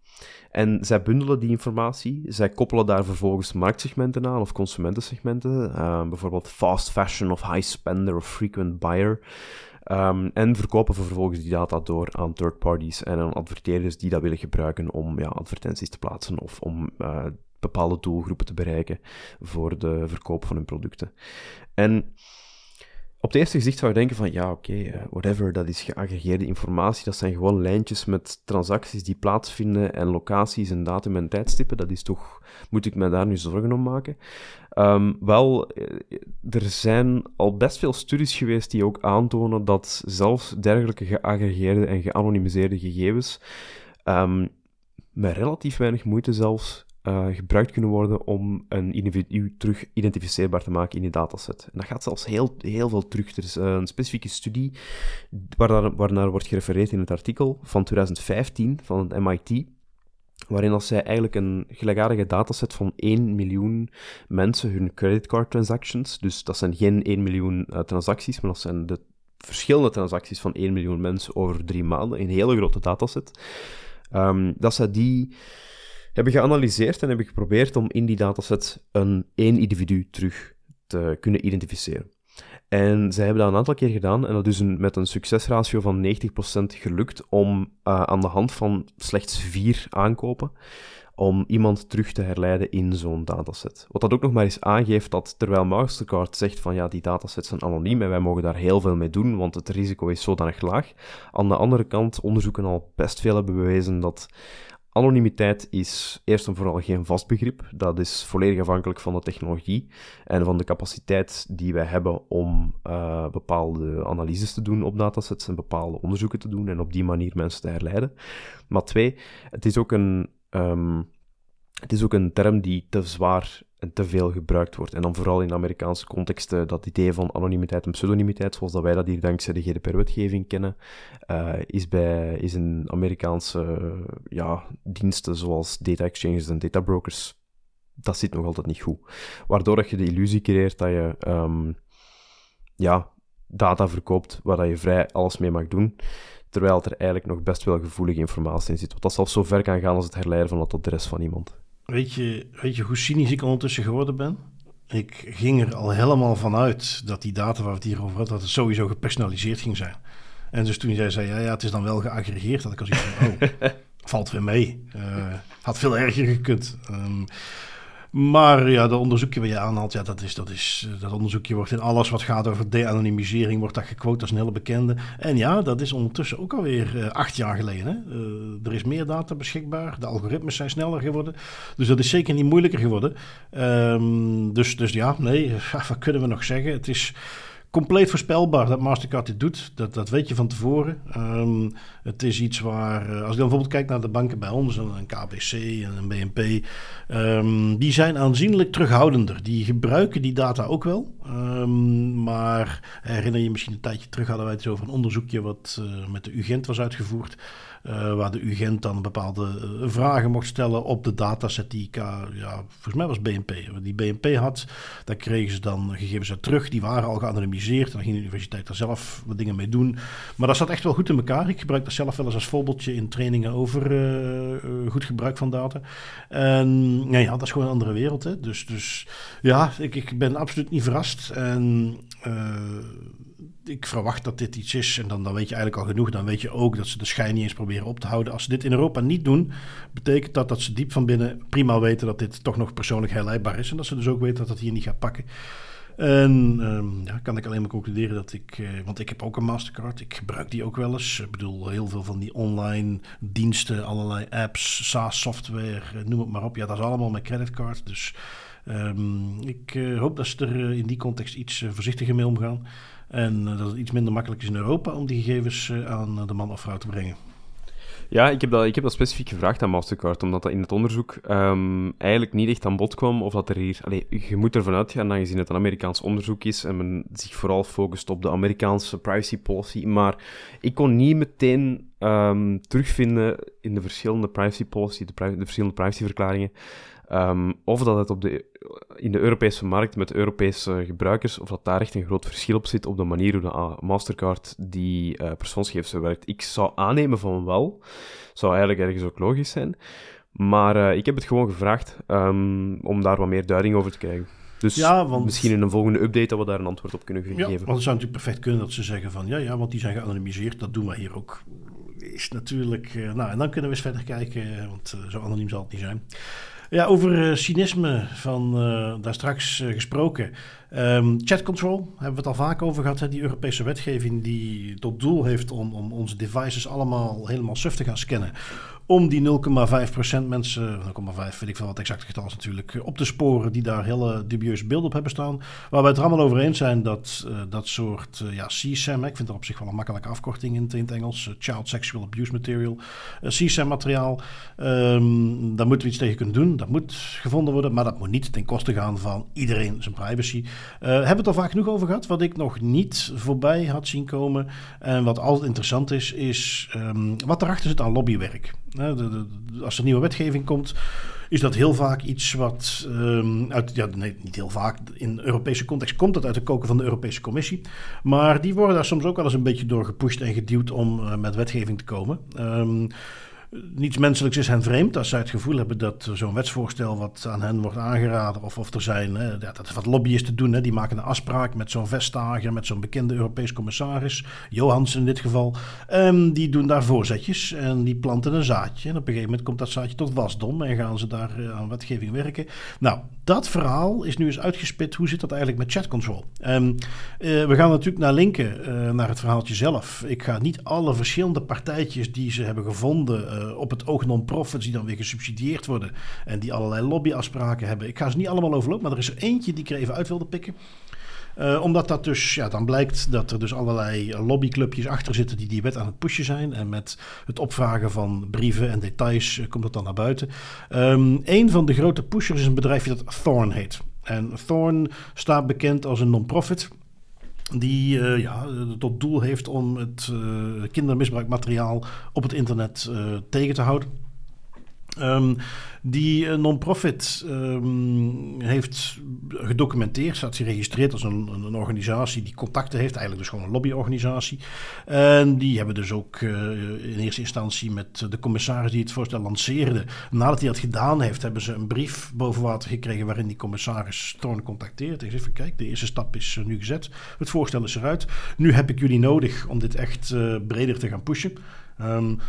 En zij bundelen die informatie, zij koppelen daar vervolgens marktsegmenten aan of consumentensegmenten, uh, bijvoorbeeld fast fashion of high spender of frequent buyer. Um, en verkopen vervolgens die data door aan third parties en aan adverteerders die dat willen gebruiken om ja, advertenties te plaatsen of om uh, bepaalde doelgroepen te bereiken voor de verkoop van hun producten. En op het eerste gezicht zou je denken van ja, oké, uh, whatever, dat is geaggregeerde informatie. Dat zijn gewoon lijntjes met transacties die plaatsvinden en locaties en datum en tijdstippen. Dat is toch, moet ik me daar nu zorgen om maken? Um, wel, er zijn al best veel studies geweest die ook aantonen dat zelfs dergelijke geaggregeerde en geanonimiseerde gegevens um, met relatief weinig moeite zelfs uh, gebruikt kunnen worden om een individu terug identificeerbaar te maken in die dataset. En dat gaat zelfs heel, heel veel terug. Er is uh, een specifieke studie waar waarnaar wordt gerefereerd in het artikel van 2015 van het MIT, waarin als zij eigenlijk een gelijkaardige dataset van 1 miljoen mensen hun creditcard transactions, dus dat zijn geen 1 miljoen uh, transacties, maar dat zijn de verschillende transacties van 1 miljoen mensen over drie maanden, een hele grote dataset, um, dat zij die hebben geanalyseerd en hebben geprobeerd om in die dataset een één individu terug te kunnen identificeren. En zij hebben dat een aantal keer gedaan en dat is met een succesratio van 90% gelukt om uh, aan de hand van slechts vier aankopen om iemand terug te herleiden in zo'n dataset. Wat dat ook nog maar eens aangeeft dat terwijl Mastercard zegt van ja, die datasets zijn anoniem en wij mogen daar heel veel mee doen, want het risico is zodanig laag. Aan de andere kant, onderzoeken al best veel hebben bewezen dat Anonimiteit is eerst en vooral geen vast begrip. Dat is volledig afhankelijk van de technologie en van de capaciteit die wij hebben om uh, bepaalde analyses te doen op datasets en bepaalde onderzoeken te doen en op die manier mensen te herleiden. Maar twee, het is ook een, um, het is ook een term die te zwaar en te veel gebruikt wordt. En dan vooral in Amerikaanse contexten dat idee van anonimiteit en pseudonimiteit, zoals dat wij dat hier dankzij de GDPR-wetgeving kennen, uh, is, bij, is in Amerikaanse ja, diensten zoals data exchanges en data brokers, dat zit nog altijd niet goed. Waardoor dat je de illusie creëert dat je um, ja, data verkoopt waar dat je vrij alles mee mag doen, terwijl er eigenlijk nog best wel gevoelige informatie in zit. Wat dat zelfs zo ver kan gaan als het herleiden van de rest van iemand. Weet je, weet je hoe cynisch ik ondertussen geworden ben? Ik ging er al helemaal vanuit dat die data waar we het hier over hadden, dat het sowieso gepersonaliseerd ging zijn. En dus toen jij zei, ja, ja het is dan wel geaggregeerd, had ik al iets van, oh, *laughs* valt weer mee. Uh, had veel erger gekund. Um, maar ja, dat onderzoekje wat je aanhaalt, ja, dat, is, dat, is, dat onderzoekje wordt in alles wat gaat over de-anonymisering, wordt dat gequote als een hele bekende. En ja, dat is ondertussen ook alweer uh, acht jaar geleden. Hè? Uh, er is meer data beschikbaar, de algoritmes zijn sneller geworden. Dus dat is zeker niet moeilijker geworden. Um, dus, dus ja, nee, *laughs* wat kunnen we nog zeggen? Het is compleet voorspelbaar dat Mastercard dit doet. Dat, dat weet je van tevoren. Um, het is iets waar, eh, als je dan bijvoorbeeld kijkt naar de banken bij ons, een KBC en een BNP, ehm, die zijn aanzienlijk terughoudender. Die gebruiken die data ook wel. Um, maar herinner je misschien een tijdje terug hadden wij het over een onderzoekje wat uh, met de UGent was uitgevoerd. Uh, waar de UGent dan bepaalde uh, vragen mocht stellen op de dataset die ik, ja, volgens mij was BNP. Die BNP had, daar kregen ze dan gegevens uit terug. Die waren al geanonimiseerd. En dan ging de universiteit daar zelf wat dingen mee doen. Maar dat zat echt wel goed in elkaar. Ik gebruik dat zelf wel eens als voorbeeldje in trainingen over goed gebruik van data. En ja, ja, dat is gewoon een andere wereld. Hè. Dus, dus ja, ik, ik ben absoluut niet verrast. En ik verwacht dat dit iets is. En dan, dan weet je eigenlijk al genoeg. Dan weet je ook dat ze de schijn niet eens proberen op te houden. Als ze dit in Europa niet doen, betekent dat dat ze diep van binnen prima weten dat dit toch nog persoonlijk herleidbaar is. En dat ze dus ook weten dat het hier niet gaat pakken. En um, ja, kan ik alleen maar concluderen dat ik, uh, want ik heb ook een Mastercard, ik gebruik die ook wel eens. Ik bedoel, heel veel van die online diensten, allerlei apps, SaaS-software, noem het maar op. Ja, dat is allemaal met creditcard. Dus um, ik uh, hoop dat ze er in die context iets voorzichtiger mee omgaan. En dat het iets minder makkelijk is in Europa om die gegevens aan de man of vrouw te brengen. Ja, ik heb, dat, ik heb dat specifiek gevraagd aan Mastercard, omdat dat in het onderzoek um, eigenlijk niet echt aan bod kwam. Of dat er hier... Allee, je moet ervan uitgaan, aangezien het een Amerikaans onderzoek is en men zich vooral focust op de Amerikaanse privacy policy. Maar ik kon niet meteen um, terugvinden in de verschillende privacy policy, de, de verschillende privacyverklaringen, Um, of dat het op de, in de Europese markt met Europese gebruikers, of dat daar echt een groot verschil op zit op de manier hoe de Mastercard die uh, persoonsgegevens verwerkt. Ik zou aannemen van wel. Zou eigenlijk ergens ook logisch zijn. Maar uh, ik heb het gewoon gevraagd um, om daar wat meer duiding over te krijgen. Dus ja, want... misschien in een volgende update dat we daar een antwoord op kunnen geven. Ja, want het zou natuurlijk perfect kunnen dat ze zeggen van ja, ja, want die zijn geanonimiseerd, dat doen we hier ook. Is natuurlijk, uh, nou en dan kunnen we eens verder kijken, want zo anoniem zal het niet zijn. Ja, over uh, cynisme van uh, daar straks uh, gesproken. Um, chat control hebben we het al vaak over gehad. Hè? Die Europese wetgeving die tot doel heeft om, om onze devices allemaal helemaal suf te gaan scannen om die 0,5% mensen, 0,5 weet ik veel wat exact getal is natuurlijk, eh, op te sporen die daar hele dubieuze beelden op hebben staan. Waar wij het allemaal over eens zijn dat uh, dat soort uh, ja, CSAM, ik vind dat op zich wel een makkelijke afkorting in, het Engels, Child Sexual Abuse Material, CSAM materiaal, um, daar moeten we iets tegen kunnen doen. Dat moet gevonden worden, maar dat moet niet ten koste gaan van iedereen zijn privacy. hebben we het al vaak genoeg over gehad. Wat ik nog niet voorbij had zien komen en wat altijd interessant is, is um, wat erachter zit aan lobbywerk als er nieuwe wetgeving komt, is dat heel vaak iets wat um, uit, ja, nee, niet heel vaak, in Europese context komt dat uit de koken van de Europese Commissie. Maar die worden daar soms ook wel eens een beetje door gepusht en geduwd om uh, met wetgeving te komen. Um, niets menselijks is hen vreemd. Als zij het gevoel hebben dat zo'n wetsvoorstel wat aan hen wordt aangeraden, of, of er zijn, hè, dat wat lobbyisten doen, hè, die maken een afspraak met zo'n Vestager, met zo'n bekende Europees commissaris, Johans in dit geval. Um, die doen daar voorzetjes en die planten een zaadje. En op een gegeven moment komt dat zaadje tot wasdom en gaan ze daar uh, aan wetgeving werken. Nou, dat verhaal is nu eens uitgespit. Hoe zit dat eigenlijk met chat control? Um, uh, we gaan natuurlijk naar linken, uh, naar het verhaaltje zelf. Ik ga niet alle verschillende partijtjes die ze hebben gevonden op het oog non-profits die dan weer gesubsidieerd worden en die allerlei lobbyafspraken hebben. Ik ga ze niet allemaal overlopen, maar er is er eentje die ik er even uit wilde pikken. Uh, omdat dat dus, ja, dan blijkt dat er dus allerlei lobbyclubjes achter zitten die die wet aan het pushen zijn. En met het opvragen van brieven en details uh, komt dat dan naar buiten. Um, een van de grote pushers is een bedrijfje dat Thorn heet. En Thorn staat bekend als een non-profit die uh, ja, tot doel heeft om het uh, kindermisbruikmateriaal op het internet uh, tegen te houden. Um, die non-profit um, heeft gedocumenteerd, staat geregistreerd als een, een, organisatie die contacten heeft, eigenlijk dus gewoon een lobbyorganisatie. En die hebben dus ook uh, in eerste instantie met de commissaris die het voorstel lanceerde, nadat hij dat gedaan heeft, hebben ze een brief boven water gekregen waarin die commissaris Thorn contacteert. Hij zegt van kijk, de eerste stap is nu gezet, het voorstel is eruit. Nu heb ik jullie nodig om dit echt breder te gaan pushen. Um,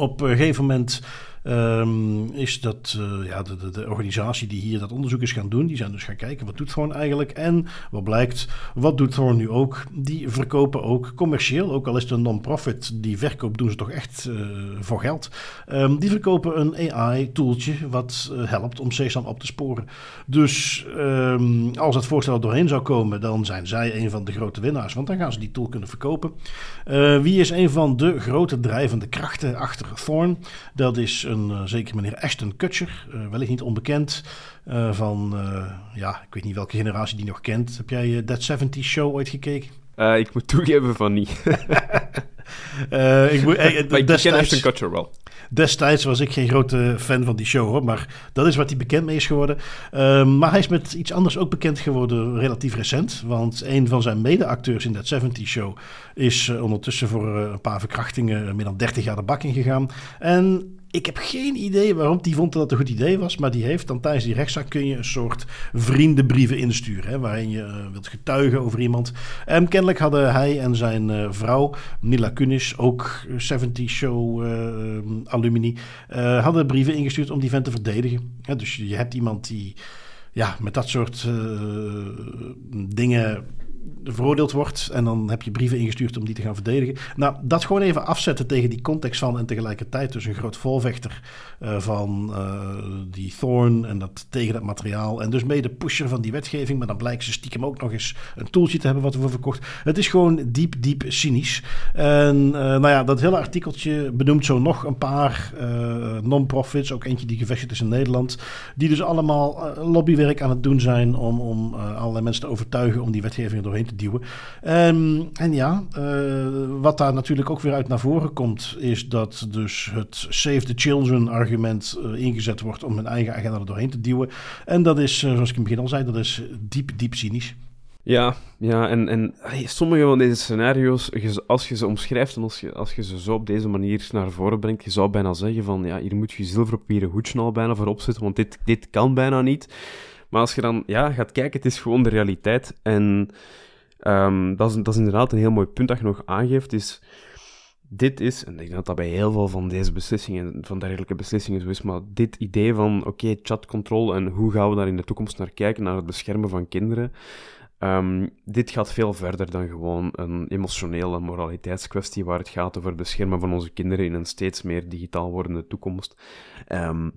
op een gegeven moment um, is dat uh, ja, de, de, de, organisatie die hier dat onderzoek is gaan doen. Die zijn dus gaan kijken wat doet Thorn eigenlijk. En wat blijkt, wat doet Thorn nu ook? Die verkopen ook commercieel, ook al is het een non-profit, die verkoop doen ze toch echt uh, voor geld. Um, die verkopen een AI-tooltje wat uh, helpt om Sesam op te sporen. Dus um, als het voorstel er doorheen zou komen, dan zijn zij een van de grote winnaars. Want dan gaan ze die tool kunnen verkopen. wie is een van de grote drijvende krachten achter Thorn? Dat is een uh, zeker meneer Ashton Kutcher, uh, wellicht niet onbekend. Uh, van, ja, ik weet niet welke generatie die nog kent. Heb jij That 70 Show ooit gekeken? ik moet toegeven van niet. *laughs* ik, moet, *laughs* maar ik ken Ashton Kutcher wel. Destijds was ik geen grote fan van die show hoor, maar dat is wat hij bekend mee is geworden. Uh, maar hij is met iets anders ook bekend geworden relatief recent. Want een van zijn mede-acteurs in dat 70 show is uh, ondertussen voor uh, een paar verkrachtingen meer dan 30 jaar de bak in gegaan. En ik heb geen idee waarom die vond dat het een goed idee was. Maar die heeft dan tijdens die rechtszaak kun je een soort vriendenbrieven insturen. Hè, waarin je uh, wilt getuigen over iemand. En kennelijk hadden hij en zijn uh, vrouw, Nila Kunis, ook 70 Show uh, alumni, hadden brieven ingestuurd om die vent te verdedigen. Dus je hebt iemand die ja, met dat soort dingen veroordeeld wordt. En dan heb je brieven ingestuurd om die te gaan verdedigen. Nou, dat gewoon even afzetten tegen die context van. En tegelijkertijd dus een groot volvechter uh, van uh, die Thorn. En dat tegen dat materiaal. En dus mede pusher van die wetgeving. Maar dan blijkt ze stiekem ook nog eens een toeltje te hebben wat we verkocht. Het is gewoon diep, diep cynisch. En uh, nou ja, dat hele artikeltje benoemt zo nog een paar non-profits. Ook eentje die gevestigd is in Nederland. Die dus allemaal lobbywerk aan het doen zijn om, om allerlei mensen te overtuigen om die wetgeving doorheen te duwen. Um, en ja, uh, wat daar natuurlijk ook weer uit naar voren komt, is dat dus het Save the Children argument uh, ingezet wordt om hun eigen agenda er doorheen te duwen. En dat is, uh, zoals ik in het begin al zei, dat is diep, diep cynisch. Ja, ja en, en sommige van deze scenario's, als je ze omschrijft en als je, als je ze zo op deze manier naar voren brengt, je zou bijna zeggen van, ja, hier moet je zilverpapieren hoedje al bijna voor opzetten, want dit, dit kan bijna niet. Maar als je dan ja, gaat kijken, het is gewoon de realiteit. En Um, dat, is, dat is inderdaad een heel mooi punt dat je nog aangeeft. Is, dit is, en ik denk dat dat bij heel veel van deze beslissingen, van dergelijke beslissingen zo is, maar dit idee van, oké, okay, chatcontrol en hoe gaan we daar in de toekomst naar kijken, naar het beschermen van kinderen, um, dit gaat veel verder dan gewoon een emotionele moraliteitskwestie waar het gaat over het beschermen van onze kinderen in een steeds meer digitaal wordende toekomst. Um,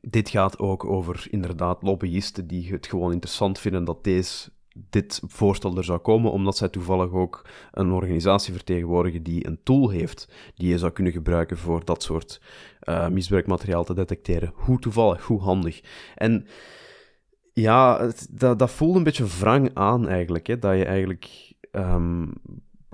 dit gaat ook over inderdaad lobbyisten die het gewoon interessant vinden dat deze dit voorstel er zou komen, omdat zij toevallig ook een organisatie vertegenwoordigen die een tool heeft die je zou kunnen gebruiken voor dat soort uh, misbruikmateriaal te detecteren. Hoe toevallig, hoe handig. En ja, dat, dat voelt een beetje wrang aan eigenlijk, hè, dat je eigenlijk... Um,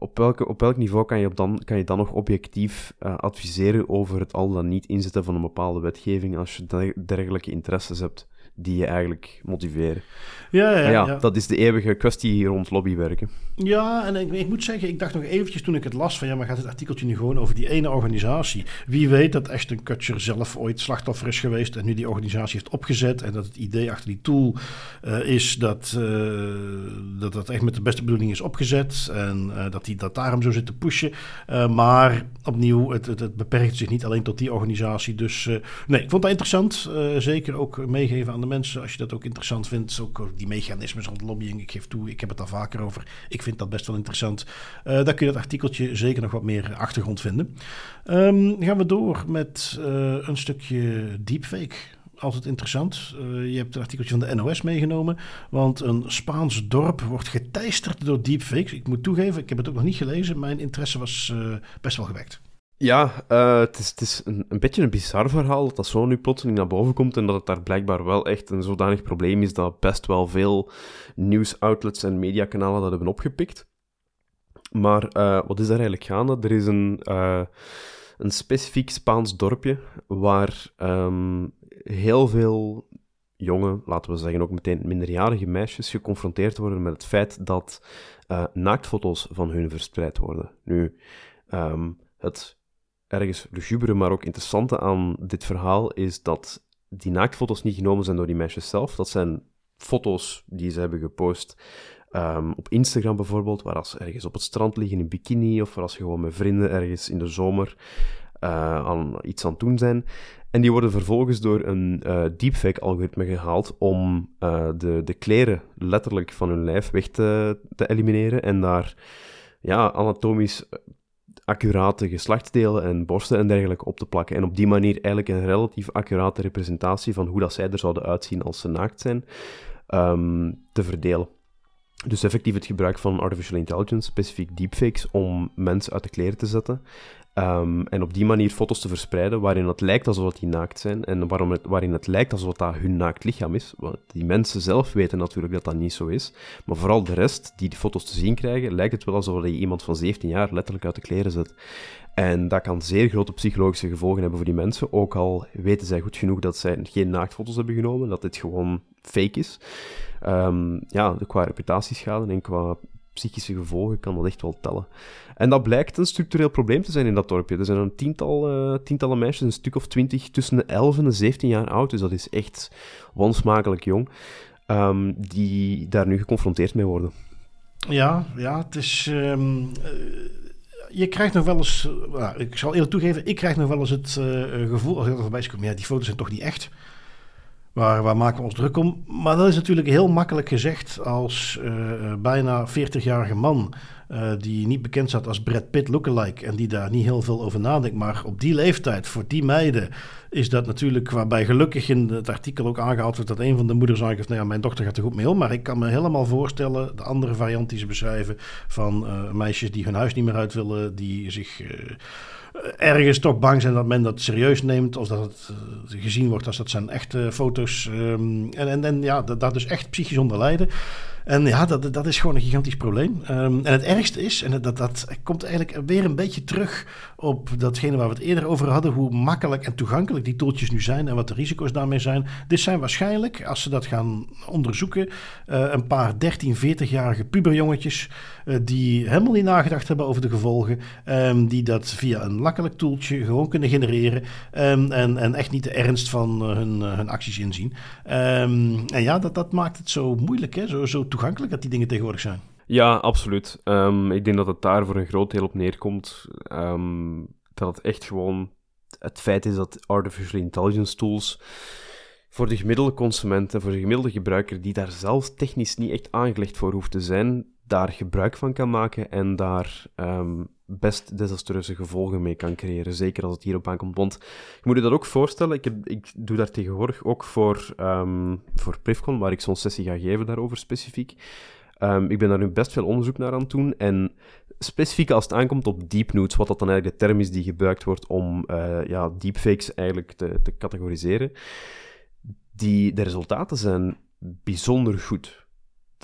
op, welke, op welk niveau kan je, op dan, kan je dan nog objectief uh, adviseren over het al dan niet inzetten van een bepaalde wetgeving als je dergelijke interesses hebt? Die je eigenlijk motiveren. Ja, ja, ja, ja, dat is de eeuwige kwestie hier rond lobbywerken. Ja, en ik, ik, moet zeggen, ik dacht nog eventjes toen ik het las van ja, maar gaat het artikeltje nu gewoon over die ene organisatie? Wie weet dat Ashton Kutcher zelf ooit slachtoffer is geweest en nu die organisatie heeft opgezet en dat het idee achter die tool uh, is dat, uh, dat dat echt met de beste bedoeling is opgezet en uh, dat hij dat daarom zo zit te pushen. maar opnieuw, het, het, het, beperkt zich niet alleen tot die organisatie. Dus nee, ik vond dat interessant. zeker ook meegeven aan mensen als je dat ook interessant vindt. Ook die mechanismes rond lobbying. Ik geef toe, ik heb het al vaker over. Ik vind dat best wel interessant. Uh, daar kun je dat artikeltje zeker nog wat meer achtergrond vinden. Um, gaan we door met uh, een stukje deepfake altijd interessant. Uh, je hebt een artikeltje van de NOS meegenomen. Want een Spaans dorp wordt geteisterd door deepfakes. Ik moet toegeven, ik heb het ook nog niet gelezen. Mijn interesse was best wel gewekt. Ja, uh, het is, een, een, beetje een bizar verhaal dat dat zo nu plotseling naar boven komt en dat het daar blijkbaar wel echt een zodanig probleem is dat best wel veel nieuwsoutlets en mediakanalen dat hebben opgepikt. Maar uh, wat is daar eigenlijk gaande? Er is een, uh, een specifiek Spaans dorpje waar um, heel veel jonge, laten we zeggen ook meteen minderjarige meisjes geconfronteerd worden met het feit dat naaktfoto's van hun verspreid worden. Nu, um, het ergens lugubere, maar ook interessante aan dit verhaal is dat die naaktfoto's niet genomen zijn door die meisjes zelf. Dat zijn foto's die ze hebben gepost um, op Instagram bijvoorbeeld, waar als ze ergens op het strand liggen in bikini of waar als je gewoon met vrienden ergens in de zomer uh, aan iets aan het doen zijn. En die worden vervolgens door een uh, deepfake-algoritme gehaald om uh, de, de kleren letterlijk van hun lijf weg te, te elimineren en daar ja, anatomisch accurate geslachtsdelen en borsten en dergelijke op te plakken. En op die manier eigenlijk een relatief accurate representatie van hoe dat zij er zouden uitzien als ze naakt zijn, um, te verdelen. Dus effectief het gebruik van artificial intelligence, specifiek deepfakes, om mensen uit de kleren te zetten. Um, en op die manier foto's te verspreiden waarin het lijkt alsof die naakt zijn en waarom het, waarin het lijkt alsof dat hun naakt lichaam is. Want die mensen zelf weten natuurlijk dat dat niet zo is. Maar vooral de rest die die foto's te zien krijgen, lijkt het wel alsof je iemand van 17 jaar letterlijk uit de kleren zet. En dat kan zeer grote psychologische gevolgen hebben voor die mensen. Ook al weten zij goed genoeg dat zij geen naaktfoto's hebben genomen, dat dit gewoon fake is. Um, ja, qua reputatieschade en qua psychische gevolgen kan dat echt wel tellen. En dat blijkt een structureel probleem te zijn in dat dorpje. Er zijn een tiental, uh, tientallen meisjes, een stuk of twintig, tussen de 11 en de 17 jaar oud, dus dat is echt wansmakelijk jong, um, die daar nu geconfronteerd mee worden. Ja, ja, het is... Um, uh, je krijgt nog wel eens, uh, ik zal eerlijk toegeven, ik krijg nog wel eens het uh, gevoel, als ik er voorbij kom, ja, die foto's zijn toch niet echt. Waar, waar maken we ons druk om? Maar dat is natuurlijk heel makkelijk gezegd als uh, bijna 40-jarige man uh, die niet bekend staat als Brad Pitt lookalike en die daar niet heel veel over nadenkt. Maar op die leeftijd, voor die meiden, is dat natuurlijk waarbij gelukkig in het artikel ook aangehaald wordt dat een van de moeders aangeeft, nou ja, mijn dochter gaat er goed mee om. Maar ik kan me helemaal voorstellen, de andere variant die ze beschrijven, van uh, meisjes die hun huis niet meer uit willen, die zich... Uh, ergens toch bang zijn dat men dat serieus neemt. Of dat het gezien wordt als dat zijn echte foto's. Um, en, en, en ja, dat, dat dus echt psychisch onder lijden. En ja, dat, dat is gewoon een gigantisch probleem. Um, en het ergste is, en dat, dat komt eigenlijk weer een beetje terug op datgene waar we het eerder over hadden, hoe makkelijk en toegankelijk die tooltjes nu zijn en wat de risico's daarmee zijn. Dit zijn waarschijnlijk, als ze dat gaan onderzoeken, uh, een paar 13, 14-jarige puberjongetjes uh, die helemaal niet nagedacht hebben over de gevolgen, um, die dat via een makkelijk toeltje gewoon kunnen genereren um, en, en echt niet de ernst van uh, hun, hun acties inzien. en ja, dat, dat maakt het zo moeilijk, hè? Zo, zo toegankelijk dat die dingen tegenwoordig zijn. Ja, absoluut. Um, ik denk dat het daar voor een groot deel op neerkomt. Um, dat het echt gewoon het feit is dat artificial intelligence tools voor de gemiddelde consument en voor de gemiddelde gebruiker, die daar zelf technisch niet echt aangelegd voor hoeft te zijn, daar gebruik van kan maken en daar um, best desastreuze gevolgen mee kan creëren. Zeker als het hierop aankomt. Want je moet je dat ook voorstellen. Ik, heb, ik doe daar tegenwoordig ook voor, um, voor Privcon, waar ik zo'n sessie ga geven daarover specifiek. Um, ik ben daar nu best veel onderzoek naar aan het doen. En specifiek als het aankomt op deepnoods, wat dat dan eigenlijk de term is die gebruikt wordt om uh, ja, deepfakes eigenlijk te, te categoriseren. Die, de resultaten zijn bijzonder goed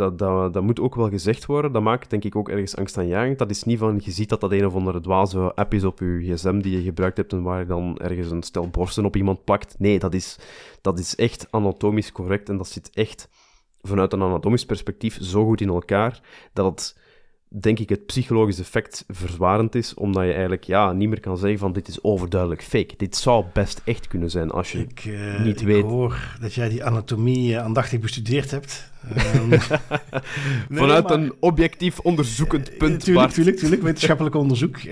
dat, dat, dat moet ook wel gezegd worden. Dat maakt denk ik ook ergens angstaanjagend. Dat is niet van, je ziet dat dat een of andere dwaze app is op je gsm die je gebruikt hebt en waar je dan ergens een stel borsten op iemand plakt. Nee, dat is, dat is echt anatomisch correct en dat zit echt vanuit een anatomisch perspectief zo goed in elkaar dat het denk ik, het psychologisch effect verzwarend is, omdat je eigenlijk ja, niet meer kan zeggen van dit is overduidelijk fake. Dit zou best echt kunnen zijn als je ik, uh, niet ik weet. Ik hoor dat jij die anatomie uh, aandachtig bestudeerd hebt. Um, *laughs* nee, Vanuit maar, een objectief onderzoekend punt. Tuurlijk, Bart. tuurlijk, tuurlijk, wetenschappelijk onderzoek. *laughs*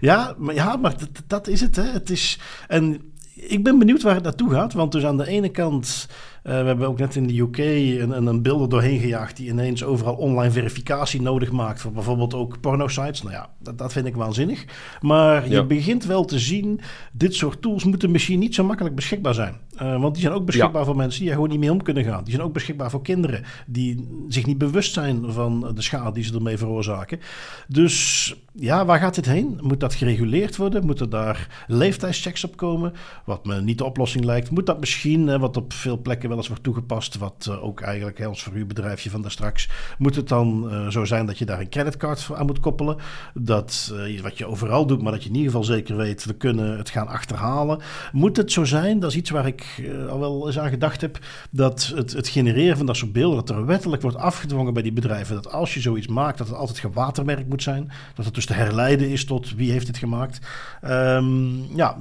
Ja, maar, ja, maar dat, dat is het. Hè. Het is... En ik ben benieuwd waar het naartoe gaat, want dus aan de ene kant... Uh, we hebben ook net in de UK een, een, een beelden doorheen gejaagd die ineens overal online verificatie nodig maakt voor bijvoorbeeld ook porno-sites. Nou ja, dat, dat vind ik waanzinnig. Maar je ja. begint wel te zien, dit soort tools moeten misschien niet zo makkelijk beschikbaar zijn. Uh, want die zijn ook beschikbaar ja. voor mensen die er gewoon niet mee om kunnen gaan. Die zijn ook beschikbaar voor kinderen die zich niet bewust zijn van de schade die ze ermee veroorzaken. Dus ja, waar gaat dit heen? Moet dat gereguleerd worden? Moeten daar leeftijdschecks op komen? Wat me niet de oplossing lijkt. Moet dat misschien, wat op veel plekken wel eens wordt toegepast, wat uh, ook eigenlijk hè, ons verhuurbedrijfje van daar straks, moet het dan uh, zo zijn dat je daar een creditcard aan moet koppelen? Dat uh, wat je overal doet, maar dat je in ieder geval zeker weet, we kunnen het gaan achterhalen. Moet het zo zijn? Dat is iets waar ik al wel eens aan gedacht heb, dat het, het genereren van dat soort beelden, dat er wettelijk wordt afgedwongen bij die bedrijven, dat als je zoiets maakt, dat het altijd gewatermerkt moet zijn, dat het dus te herleiden is tot wie heeft het gemaakt. Um, ja,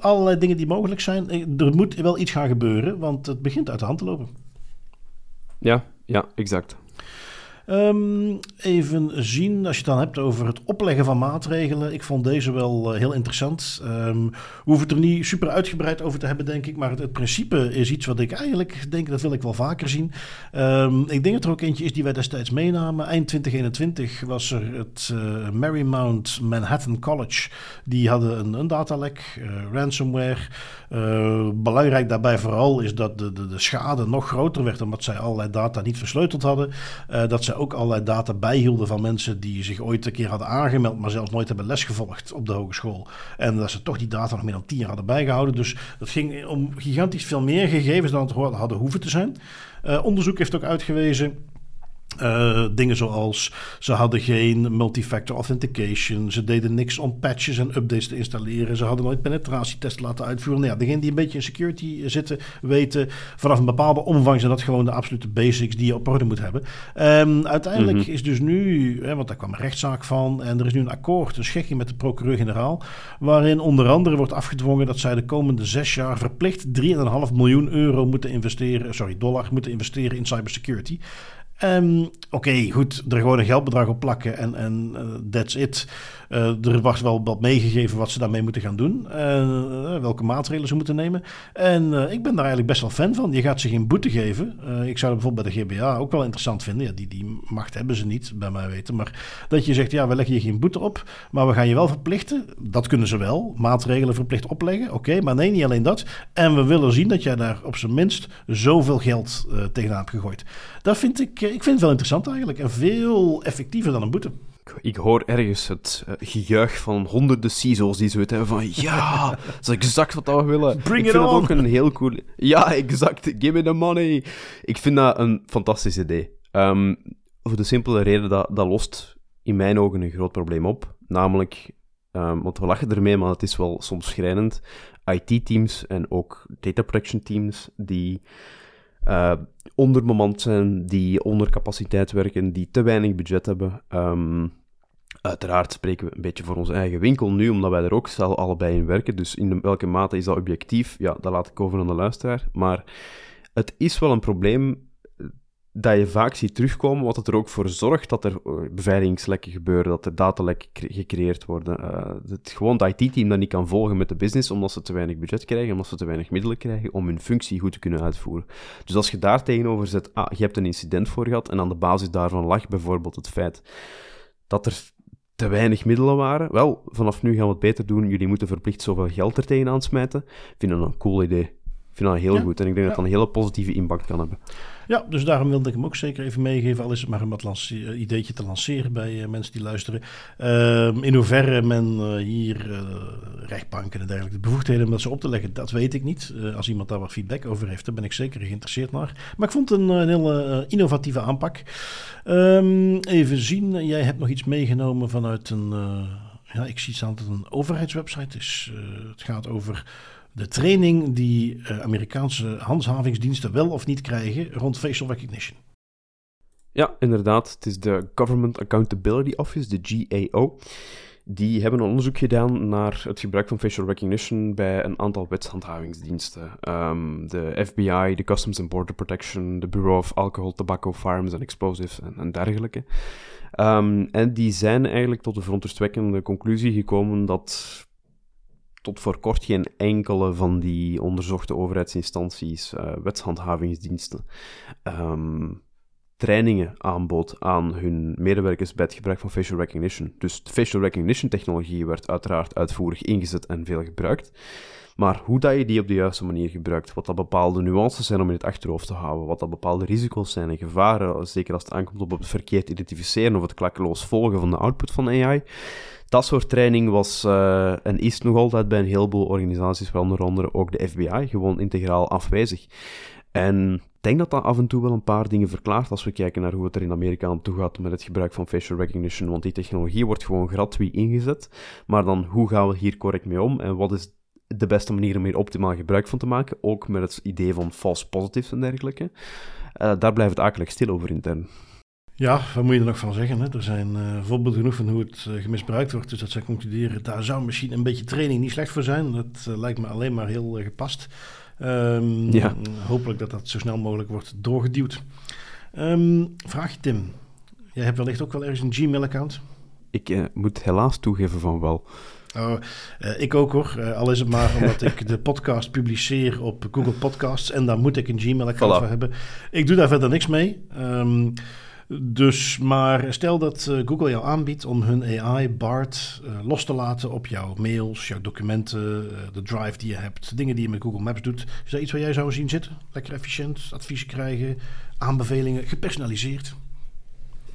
allerlei dingen die mogelijk zijn. Er moet wel iets gaan gebeuren, want het begint uit de hand te lopen. Ja, ja, exact. Um, even zien, als je het dan hebt over het opleggen van maatregelen. Ik vond deze wel uh, heel interessant. Um, we hoeven het er niet super uitgebreid over te hebben, denk ik. Maar het, principe is iets wat ik eigenlijk denk, dat wil ik wel vaker zien. Um, ik denk dat er ook eentje is die wij destijds meenamen. Eind 2021 was er het uh, Marymount Manhattan College. Die hadden een, een datalek, uh, ransomware. belangrijk daarbij vooral is dat de, de, de, schade nog groter werd, omdat zij allerlei data niet versleuteld hadden. dat ze ook allerlei data bijhielden van mensen die zich ooit een keer hadden aangemeld, maar zelfs nooit hebben lesgevolgd op de hogeschool. En dat ze toch die data nog meer dan tien jaar hadden bijgehouden. Dus het ging om gigantisch veel meer gegevens dan het hadden hoeven te zijn. Uh, onderzoek heeft ook uitgewezen uh, dingen zoals ze hadden geen multifactor authentication, ze deden niks om patches en updates te installeren, ze hadden nooit penetratietesten laten uitvoeren. Nou ja, degenen die een beetje in security zitten, weten vanaf een bepaalde omvang zijn dat gewoon de absolute basics die je op orde moet hebben. Um, uiteindelijk mm -hmm. is dus nu, hè, want daar kwam een rechtszaak van en er is nu een akkoord, een schikking met de procureur-generaal, waarin onder andere wordt afgedwongen dat zij de komende zes jaar verplicht 3,5 miljoen euro moeten investeren, sorry, dollar moeten investeren in cybersecurity. Um, Oké, goed, er gewoon een geldbedrag op plakken en, en uh, that's it. Uh, er was wel wat meegegeven wat ze daarmee moeten gaan doen. Uh, welke maatregelen ze moeten nemen. En ik ben daar eigenlijk best wel fan van. Je gaat ze geen boete geven. ik zou het bijvoorbeeld bij de GBA ook wel interessant vinden. Ja, die, die macht hebben ze niet, bij mij weten. Maar dat je zegt, ja, we leggen je geen boete op. Maar we gaan je wel verplichten. Dat kunnen ze wel. Maatregelen verplicht opleggen. Oké, maar nee, niet alleen dat. En we willen zien dat jij daar op zijn minst zoveel geld tegenaan hebt gegooid. Dat vind ik, ik vind het wel interessant eigenlijk. En veel effectiever dan een boete. Ik hoor ergens het uh, gejuich van honderden CISO's die zoiets hebben van ja, *laughs* dat is exact wat we willen. Bring ik vind het ook een heel cool... Ja, exact. Give me the money. Ik vind dat een fantastisch idee. Um, voor de simpele reden dat dat lost in mijn ogen een groot probleem op. Namelijk, um, want we lachen ermee, maar het is wel soms schrijnend. IT-teams en ook data protection teams die uh, onderbemand zijn, die onder capaciteit werken, die te weinig budget hebben. Um, uiteraard spreken we een beetje voor onze eigen winkel nu, omdat wij er ook allebei in werken. Dus in welke mate is dat objectief? Ja, dat laat ik over aan de luisteraar. Maar het is wel een probleem dat je vaak ziet terugkomen, wat het er ook voor zorgt dat er eh, beveiligingslekken gebeuren, dat er datalekken gecreëerd worden. Uh, het, gewoon het IT-team dat niet kan volgen met de business, omdat ze te weinig budget krijgen, omdat ze te weinig middelen krijgen om hun functie goed te kunnen uitvoeren. Dus als je daar tegenover zet, ah, je hebt een incident voor gehad, en aan de basis daarvan lag bijvoorbeeld het feit dat er te weinig middelen waren, wel, vanaf nu gaan we het beter doen, jullie moeten verplicht zoveel geld er tegenaan smijten. Ik vind dat een cool idee. Ik vind dat heel goed en ik denk dat dat een hele positieve impact kan hebben. Ja, dus daarom wilde ik hem ook zeker even meegeven. Al is het maar een wat uh, ideetje te lanceren bij uh, mensen die luisteren. Uh, in hoeverre men uh, hier rechtbanken en dergelijke de bevoegdheden om dat ze op te leggen, dat weet ik niet. als iemand daar wat feedback over heeft, dan ben ik zeker geïnteresseerd naar. Maar ik vond het een, een hele innovatieve aanpak. Um, even zien, jij hebt nog iets meegenomen vanuit een... ja, ik zie het een overheidswebsite. Dus, het gaat over de training die uh, Amerikaanse handhavingsdiensten wel of niet krijgen rond facial recognition. Ja, inderdaad. Het is de Government Accountability Office, de GAO. Die hebben een onderzoek gedaan naar het gebruik van facial recognition bij een aantal wetshandhavingsdiensten. Um, de FBI, de Customs and Border Protection, de Bureau of Alcohol, Tobacco, Firearms and Explosives en, dergelijke. Um, en die zijn eigenlijk tot de verontrustwekkende conclusie gekomen dat tot voor kort geen enkele van die onderzochte overheidsinstanties, uh, wetshandhavingsdiensten, um, trainingen aanbood aan hun medewerkers bij het gebruik van facial recognition. Dus de facial recognition technologie werd uiteraard uitvoerig ingezet en veel gebruikt. Maar hoe dat je die op de juiste manier gebruikt, wat dat bepaalde nuances zijn om in het achterhoofd te houden, wat dat bepaalde risico's zijn en gevaren, zeker als het aankomt op het verkeerd identificeren of het klakkeloos volgen van de output van AI, dat soort training was uh, en is nog altijd bij een heleboel organisaties, waaronder andere ook de FBI, gewoon integraal afwezig. En ik denk dat dat af en toe wel een paar dingen verklaart als we kijken naar hoe het er in Amerika aan toe gaat met het gebruik van facial recognition. Want die technologie wordt gewoon gratuit ingezet. Maar dan, hoe gaan we hier correct mee om? En wat is de beste manier om hier optimaal gebruik van te maken? Ook met het idee van false positives en dergelijke. Uh, daar blijft het akelig stil over intern. Ja, wat moet je er nog van zeggen? Hè? Er zijn uh, voorbeelden genoeg van hoe het uh, gemisbruikt wordt. Dus dat zij concluderen, daar zou misschien een beetje training niet slecht voor zijn. Dat uh, lijkt me alleen maar heel gepast. Um, ja. Hopelijk dat dat zo snel mogelijk wordt doorgeduwd. Um, vraag Tim. Jij hebt wellicht ook wel ergens een Gmail-account? Ik moet helaas toegeven van wel. Oh, ik ook hoor. al is het maar omdat ik de podcast publiceer op Google Podcasts. En daar moet ik een Gmail-account voilà. voor hebben. Ik doe daar verder niks mee. Um, dus, maar stel dat uh, Google jou aanbiedt om hun AI, BART, uh, los te laten op jouw mails, jouw documenten, uh, de drive die je hebt, dingen die je met Google Maps doet. Is dat iets waar jij zou zien zitten? Lekker efficiënt, adviezen krijgen, aanbevelingen, gepersonaliseerd?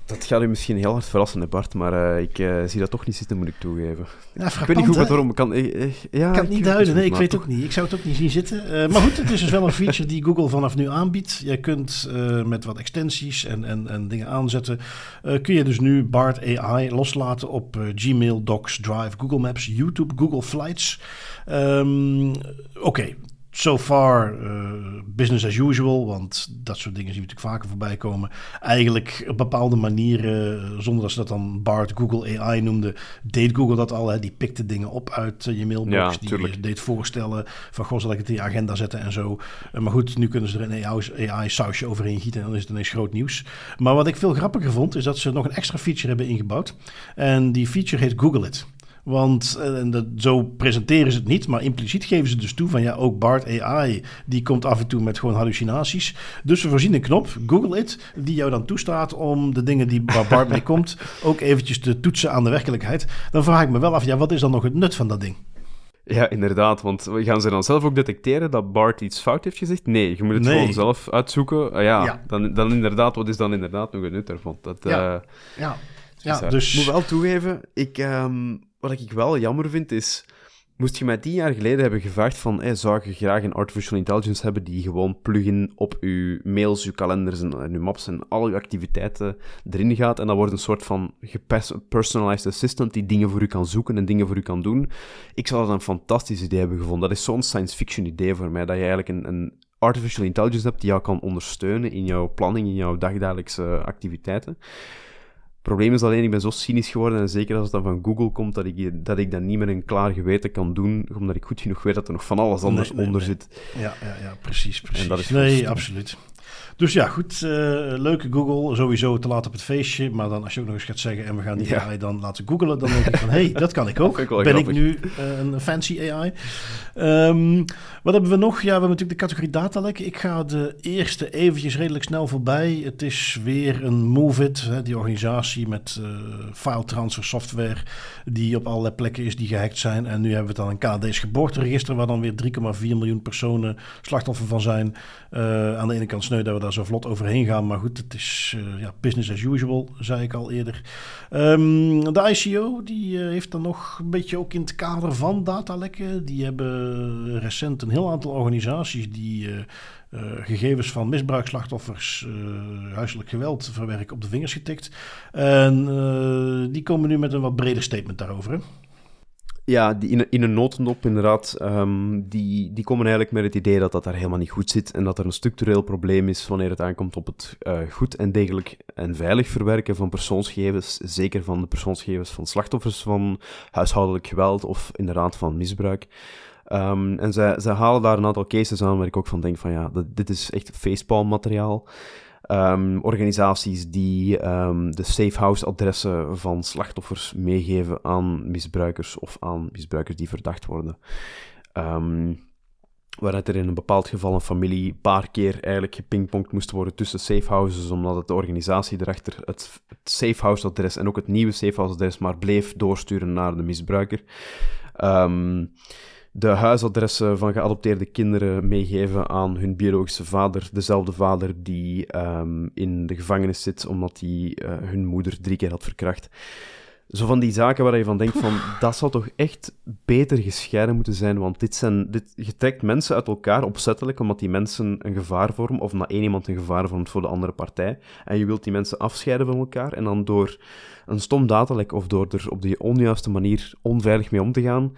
Dat gaat u misschien heel hard verrassen, Bart, maar uh, ik uh, zie dat toch niet zitten, moet ik toegeven. Ja, ik weet niet goed waarom. Ik kan, uh, ja, kan het niet duiden, nee, ik weet het ook niet. Ik zou het ook niet zien zitten. maar goed, het is dus wel een feature die Google vanaf nu aanbiedt. Je kunt met wat extensies en, en, en dingen aanzetten, kun je dus nu BART AI loslaten op Gmail, Docs, Drive, Google Maps, YouTube, Google Flights. Um, Oké, okay so far uh, business as usual, want dat soort dingen zien we natuurlijk vaker voorbij komen. Eigenlijk op bepaalde manieren, zonder dat ze dat dan Bart Google AI noemde, deed Google dat al. Hè? Die pikte dingen op uit uh, je mailbox, ja, die deed voorstellen van goh, zal ik het in je agenda zetten en zo. Uh, maar goed, nu kunnen ze er een AI-sausje overheen gieten en dan is het ineens groot nieuws. Maar wat ik veel grappiger vond, is dat ze nog een extra feature hebben ingebouwd. En die feature heet Google It. Want eh, en dat, zo presenteren ze het niet, maar impliciet geven ze dus toe van ja, ook Bart AI, die komt af en toe met gewoon hallucinaties. Dus we voorzien een knop, Google It, die jou dan toestaat om de dingen die waar Bart mee *laughs* komt, ook eventjes te toetsen aan de werkelijkheid. Dan vraag ik me wel af, ja, wat is dan nog het nut van dat ding? Ja, inderdaad. Want gaan ze dan zelf ook detecteren dat Bart iets fout heeft gezegd? Nee, je moet het gewoon zelf uitzoeken. Uh, ja, ja, Dan, dan inderdaad, wat is dan inderdaad nog het nut ervan? Dat, ja. Uh, ja. ja dus... Ik moet wel toegeven, ik, um, wat ik wel jammer vind is. Moest je mij tien jaar geleden hebben gevraagd van, hey, zou je graag een artificial intelligence hebben die gewoon plugin op je mails, je kalenders en, en je maps en al je activiteiten erin gaat en dat wordt een soort van personalized assistant die dingen voor u kan zoeken en dingen voor u kan doen. Ik zou dat een fantastisch idee hebben gevonden. Dat is zo'n science fiction idee voor mij, dat je eigenlijk een, een artificial intelligence hebt die jou kan ondersteunen in jouw planning, in jouw dagdagelijkse activiteiten probleem is alleen, ik ben zo cynisch geworden, en zeker als het dan van Google komt, dat ik, dat ik dat niet met een klaar geweten kan doen, omdat ik goed genoeg weet dat er nog van alles anders onder zit. Ja, ja, ja, precies, precies. nee, absoluut. Dus ja, goed. Uh, leuke Google. Sowieso te laat op het feestje. Maar dan als je ook nog eens gaat zeggen... en we gaan die ja. AI dan laten googelen... dan denk ik van... hé, hey, dat kan ik ook. *laughs* Ik ben grappig. ik nu uh, een fancy AI? Um, wat hebben we nog? Ja, we hebben natuurlijk de categorie datalek. Ik ga de eerste eventjes redelijk snel voorbij. Het is weer een Moveit. Hè, die organisatie met uh, file transfer software... die op allerlei plekken is die gehackt zijn. En nu hebben we dan een KD's geboorteregister... waar dan weer 3,4 miljoen personen slachtoffer van zijn. aan de ene kant sneu dat we daar zo vlot overheen gaan. Maar goed, het is uh, ja, business as usual, zei ik al eerder. Um, de ICO die uh, heeft dan nog een beetje ook in het kader van datalekken. Die hebben recent een heel aantal organisaties die uh, gegevens van misbruikslachtoffers, huiselijk geweld verwerken op de vingers getikt. En die komen nu met een wat breder statement daarover. Ja, die in, in een notendop inderdaad, um, die, die komen eigenlijk met het idee dat dat daar helemaal niet goed zit en dat er een structureel probleem is wanneer het aankomt op het uh, goed en degelijk en veilig verwerken van persoonsgegevens, zeker van de persoonsgegevens van slachtoffers van huishoudelijk geweld of inderdaad van misbruik. Um, en zij, zij halen daar een aantal cases aan waar ik ook van denk van ja, dat, dit is echt facepalm materiaal. Um, organisaties die um, de safe house adressen van slachtoffers meegeven aan misbruikers of aan misbruikers die verdacht worden. Um, waaruit er in een bepaald geval een familie een paar keer eigenlijk gepingpongd moest worden tussen safe houses, omdat het de organisatie erachter het, het safe house adres en ook het nieuwe safe house adres maar bleef doorsturen naar de misbruiker. Um, de huisadressen van geadopteerde kinderen meegeven aan hun biologische vader. Dezelfde vader die um, in de gevangenis zit omdat hij uh, hun moeder drie keer had verkracht. Zo van die zaken waar je van denkt van, dat zou toch echt beter gescheiden moeten zijn, want dit zijn, dit, je trekt mensen uit elkaar opzettelijk omdat die mensen een gevaar vormen, of omdat één iemand een gevaar vormt voor de andere partij, en je wilt die mensen afscheiden van elkaar, en dan door een stom datalek of door er op de onjuiste manier onveilig mee om te gaan,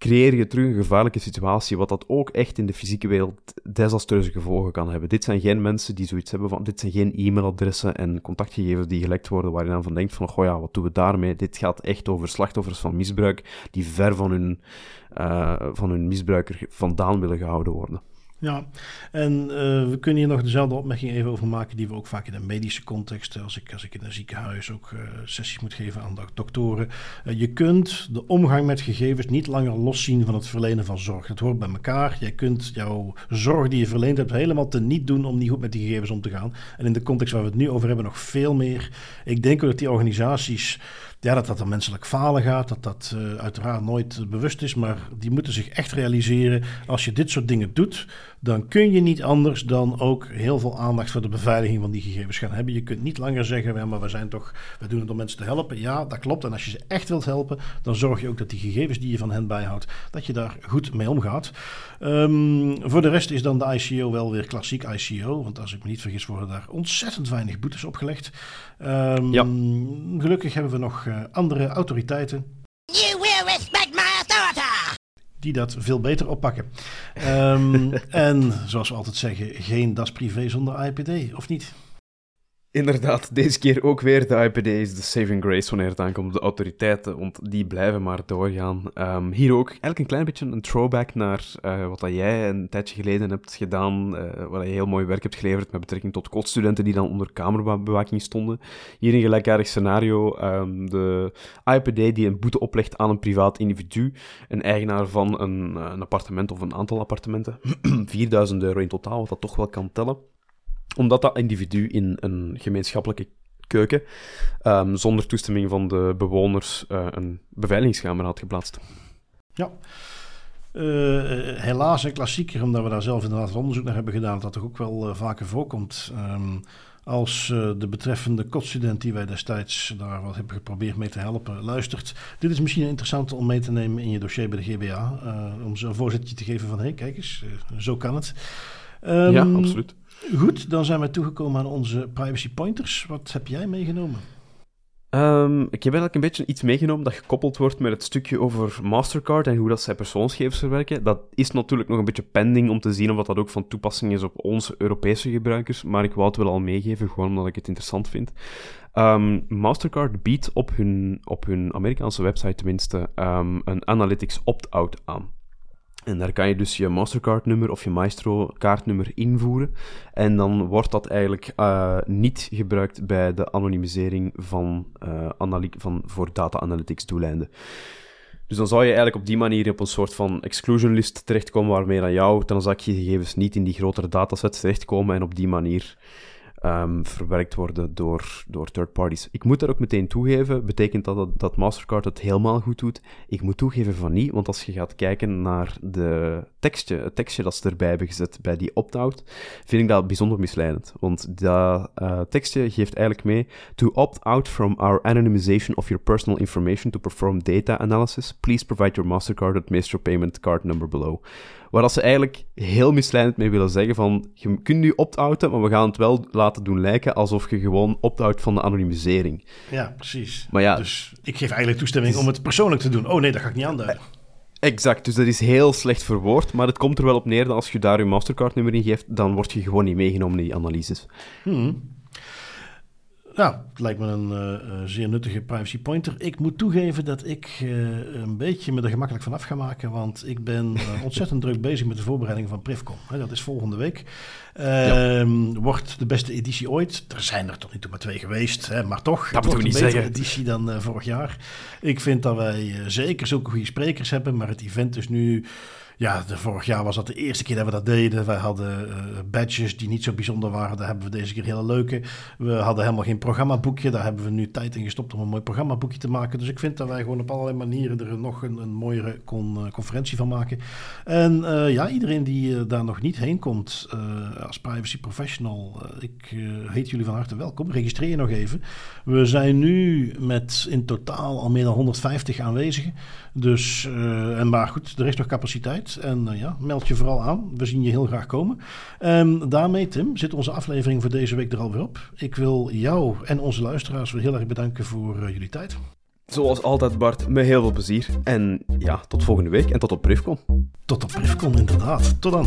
creëer je terug een gevaarlijke situatie, wat dat ook echt in de fysieke wereld desastreuze gevolgen kan hebben. Dit zijn geen mensen die zoiets hebben van, dit zijn geen e-mailadressen en contactgegevens die gelekt worden, waar je dan van denkt van, goh ja, wat doen we daarmee? Dit gaat echt over slachtoffers van misbruik, die ver van hun, uh, van hun misbruiker vandaan willen gehouden worden. Ja, en uh, we kunnen hier nog dezelfde opmerking even over maken die we ook vaak in een medische context, als ik, als ik in een ziekenhuis ook uh, sessies moet geven aan doktoren. Je kunt de omgang met gegevens niet langer loszien van het verlenen van zorg. Het hoort bij elkaar. Jij kunt jouw zorg die je verleend hebt helemaal te niet doen om niet goed met die gegevens om te gaan. En in de context waar we het nu over hebben nog veel meer. Ik denk ook dat die organisaties ja, dat dat een menselijk falen gaat, dat dat uh, uiteraard nooit bewust is, maar die moeten zich echt realiseren, als je dit soort dingen doet, dan kun je niet anders dan ook heel veel aandacht voor de beveiliging van die gegevens gaan hebben. Je kunt niet langer zeggen, ja, maar we zijn toch, we doen het om mensen te helpen. Ja, dat klopt. En als je ze echt wilt helpen, dan zorg je ook dat die gegevens die je van hen bijhoudt, dat je daar goed mee omgaat. Um, voor de rest is dan de ICO wel weer klassiek ICO, want als ik me niet vergis worden daar ontzettend weinig boetes opgelegd. Um, ja. Gelukkig hebben we nog uh, andere autoriteiten. You die dat veel beter oppakken. Ehm, *laughs* en zoals we altijd zeggen, geen das privé zonder IPD, of niet? Inderdaad, deze keer ook weer. De IPD is de saving grace wanneer het aankomt op de autoriteiten, want die blijven maar doorgaan. Um, hier ook eigenlijk een klein beetje een throwback naar uh, wat dat jij een tijdje geleden hebt gedaan, uh, waar je heel mooi werk hebt geleverd met betrekking tot kotstudenten die dan onder kamerbewaking stonden. Hier een gelijkaardig scenario. Um, de IPD die een boete oplegt aan een privaat individu, een eigenaar van een, een appartement of een aantal appartementen. *clears throat* 4000 euro in totaal, wat dat toch wel kan tellen omdat dat individu in een gemeenschappelijke keuken um, zonder toestemming van de bewoners uh, een beveiligingskamer had geplaatst. Ja. Uh, helaas een klassieker, omdat we daar zelf inderdaad onderzoek naar hebben gedaan, dat dat toch ook wel uh, vaker voorkomt. Um, als de betreffende kotstudent die wij destijds daar wat hebben geprobeerd mee te helpen, luistert. Dit is misschien interessant om mee te nemen in je dossier bij de GBA. om zo'n voorzetje te geven van, hé, hey, kijk eens, zo kan het. Um, ja, absoluut. Goed, dan zijn we toegekomen aan onze privacy pointers. Wat heb jij meegenomen? Um, ik heb eigenlijk een beetje iets meegenomen dat gekoppeld wordt met het stukje over Mastercard en hoe dat zij persoonsgegevens verwerken. Dat is natuurlijk nog een beetje pending om te zien of dat ook van toepassing is op onze Europese gebruikers, maar ik wou het wel al meegeven, gewoon omdat ik het interessant vind. Um, Mastercard biedt op hun, op hun Amerikaanse website tenminste um, een Analytics opt-out aan. En daar kan je dus je Mastercard-nummer of je Maestro-kaartnummer invoeren. En dan wordt dat eigenlijk uh, niet gebruikt bij de anonimisering van, uh, van voor data-analytics doeleinden. Dus dan zou je eigenlijk op die manier op een soort van exclusion list terechtkomen, waarmee dan jouw transactiegegevens niet in die grotere datasets terechtkomen en op die manier um, verwerkt worden door, door third parties. Ik moet daar ook meteen toegeven, betekent dat, dat Mastercard het helemaal goed doet? Ik moet toegeven van niet, want als je gaat kijken naar de tekstje, het tekstje dat ze erbij hebben gezet bij die opt-out, vind ik dat bijzonder misleidend. Want dat uh, tekstje geeft eigenlijk mee, to opt out from our anonymization of your personal information to perform data analysis, please provide your Mastercard at Maestro Payment Card number below. Waar dat ze eigenlijk heel misleidend mee willen zeggen van, je kunt nu opt-outen, maar we gaan het wel laten doen lijken alsof je gewoon opt-out van de anonimisering. Ja, precies. Maar ja, dus ik geef eigenlijk toestemming om het persoonlijk te doen. Oh nee, dat ga ik niet aanduiden. Exact, dus dat is heel slecht verwoord, maar het komt er wel op neer dat als je daar je Mastercard-nummer in geeft, dan word je gewoon niet meegenomen in die analyses. Hmm. Nou, het lijkt me een uh, zeer nuttige privacy pointer. Ik moet toegeven dat ik uh, een beetje me er gemakkelijk van af ga maken, want ik ben uh, *laughs* ontzettend druk bezig met de voorbereiding van Privcom. dat is volgende week. Ja. Ehm, wordt de beste editie ooit. Er zijn er tot nu toe maar twee geweest, hè, maar toch. Dat moet een niet betere editie dan vorig jaar. Ik vind dat wij zeker zulke goede sprekers hebben, maar het event is nu ja, de, vorig jaar was dat de eerste keer dat we dat deden. Wij hadden uh, badges die niet zo bijzonder waren. Daar hebben we deze keer hele leuke. We hadden helemaal geen programmaboekje. Daar hebben we nu tijd in gestopt om een mooi programmaboekje te maken. Dus ik vind dat wij gewoon op allerlei manieren er nog een, een mooiere con, uh, conferentie van maken. En uh, ja, iedereen die daar nog niet heen komt als privacy professional, ik heet jullie van harte welkom. Registreer je nog even. We zijn nu met in totaal al meer dan 150 aanwezigen. Dus, en maar goed, er is nog capaciteit. En uh, ja, meld je vooral aan. We zien je heel graag komen. En daarmee, Tim, zit onze aflevering voor deze week er alweer op. Ik wil jou en onze luisteraars weer heel erg bedanken voor uh, jullie tijd. Zoals altijd, Bart, met heel veel plezier. En ja, tot volgende week en tot op Privcon. Tot op Privcon, inderdaad. Tot dan.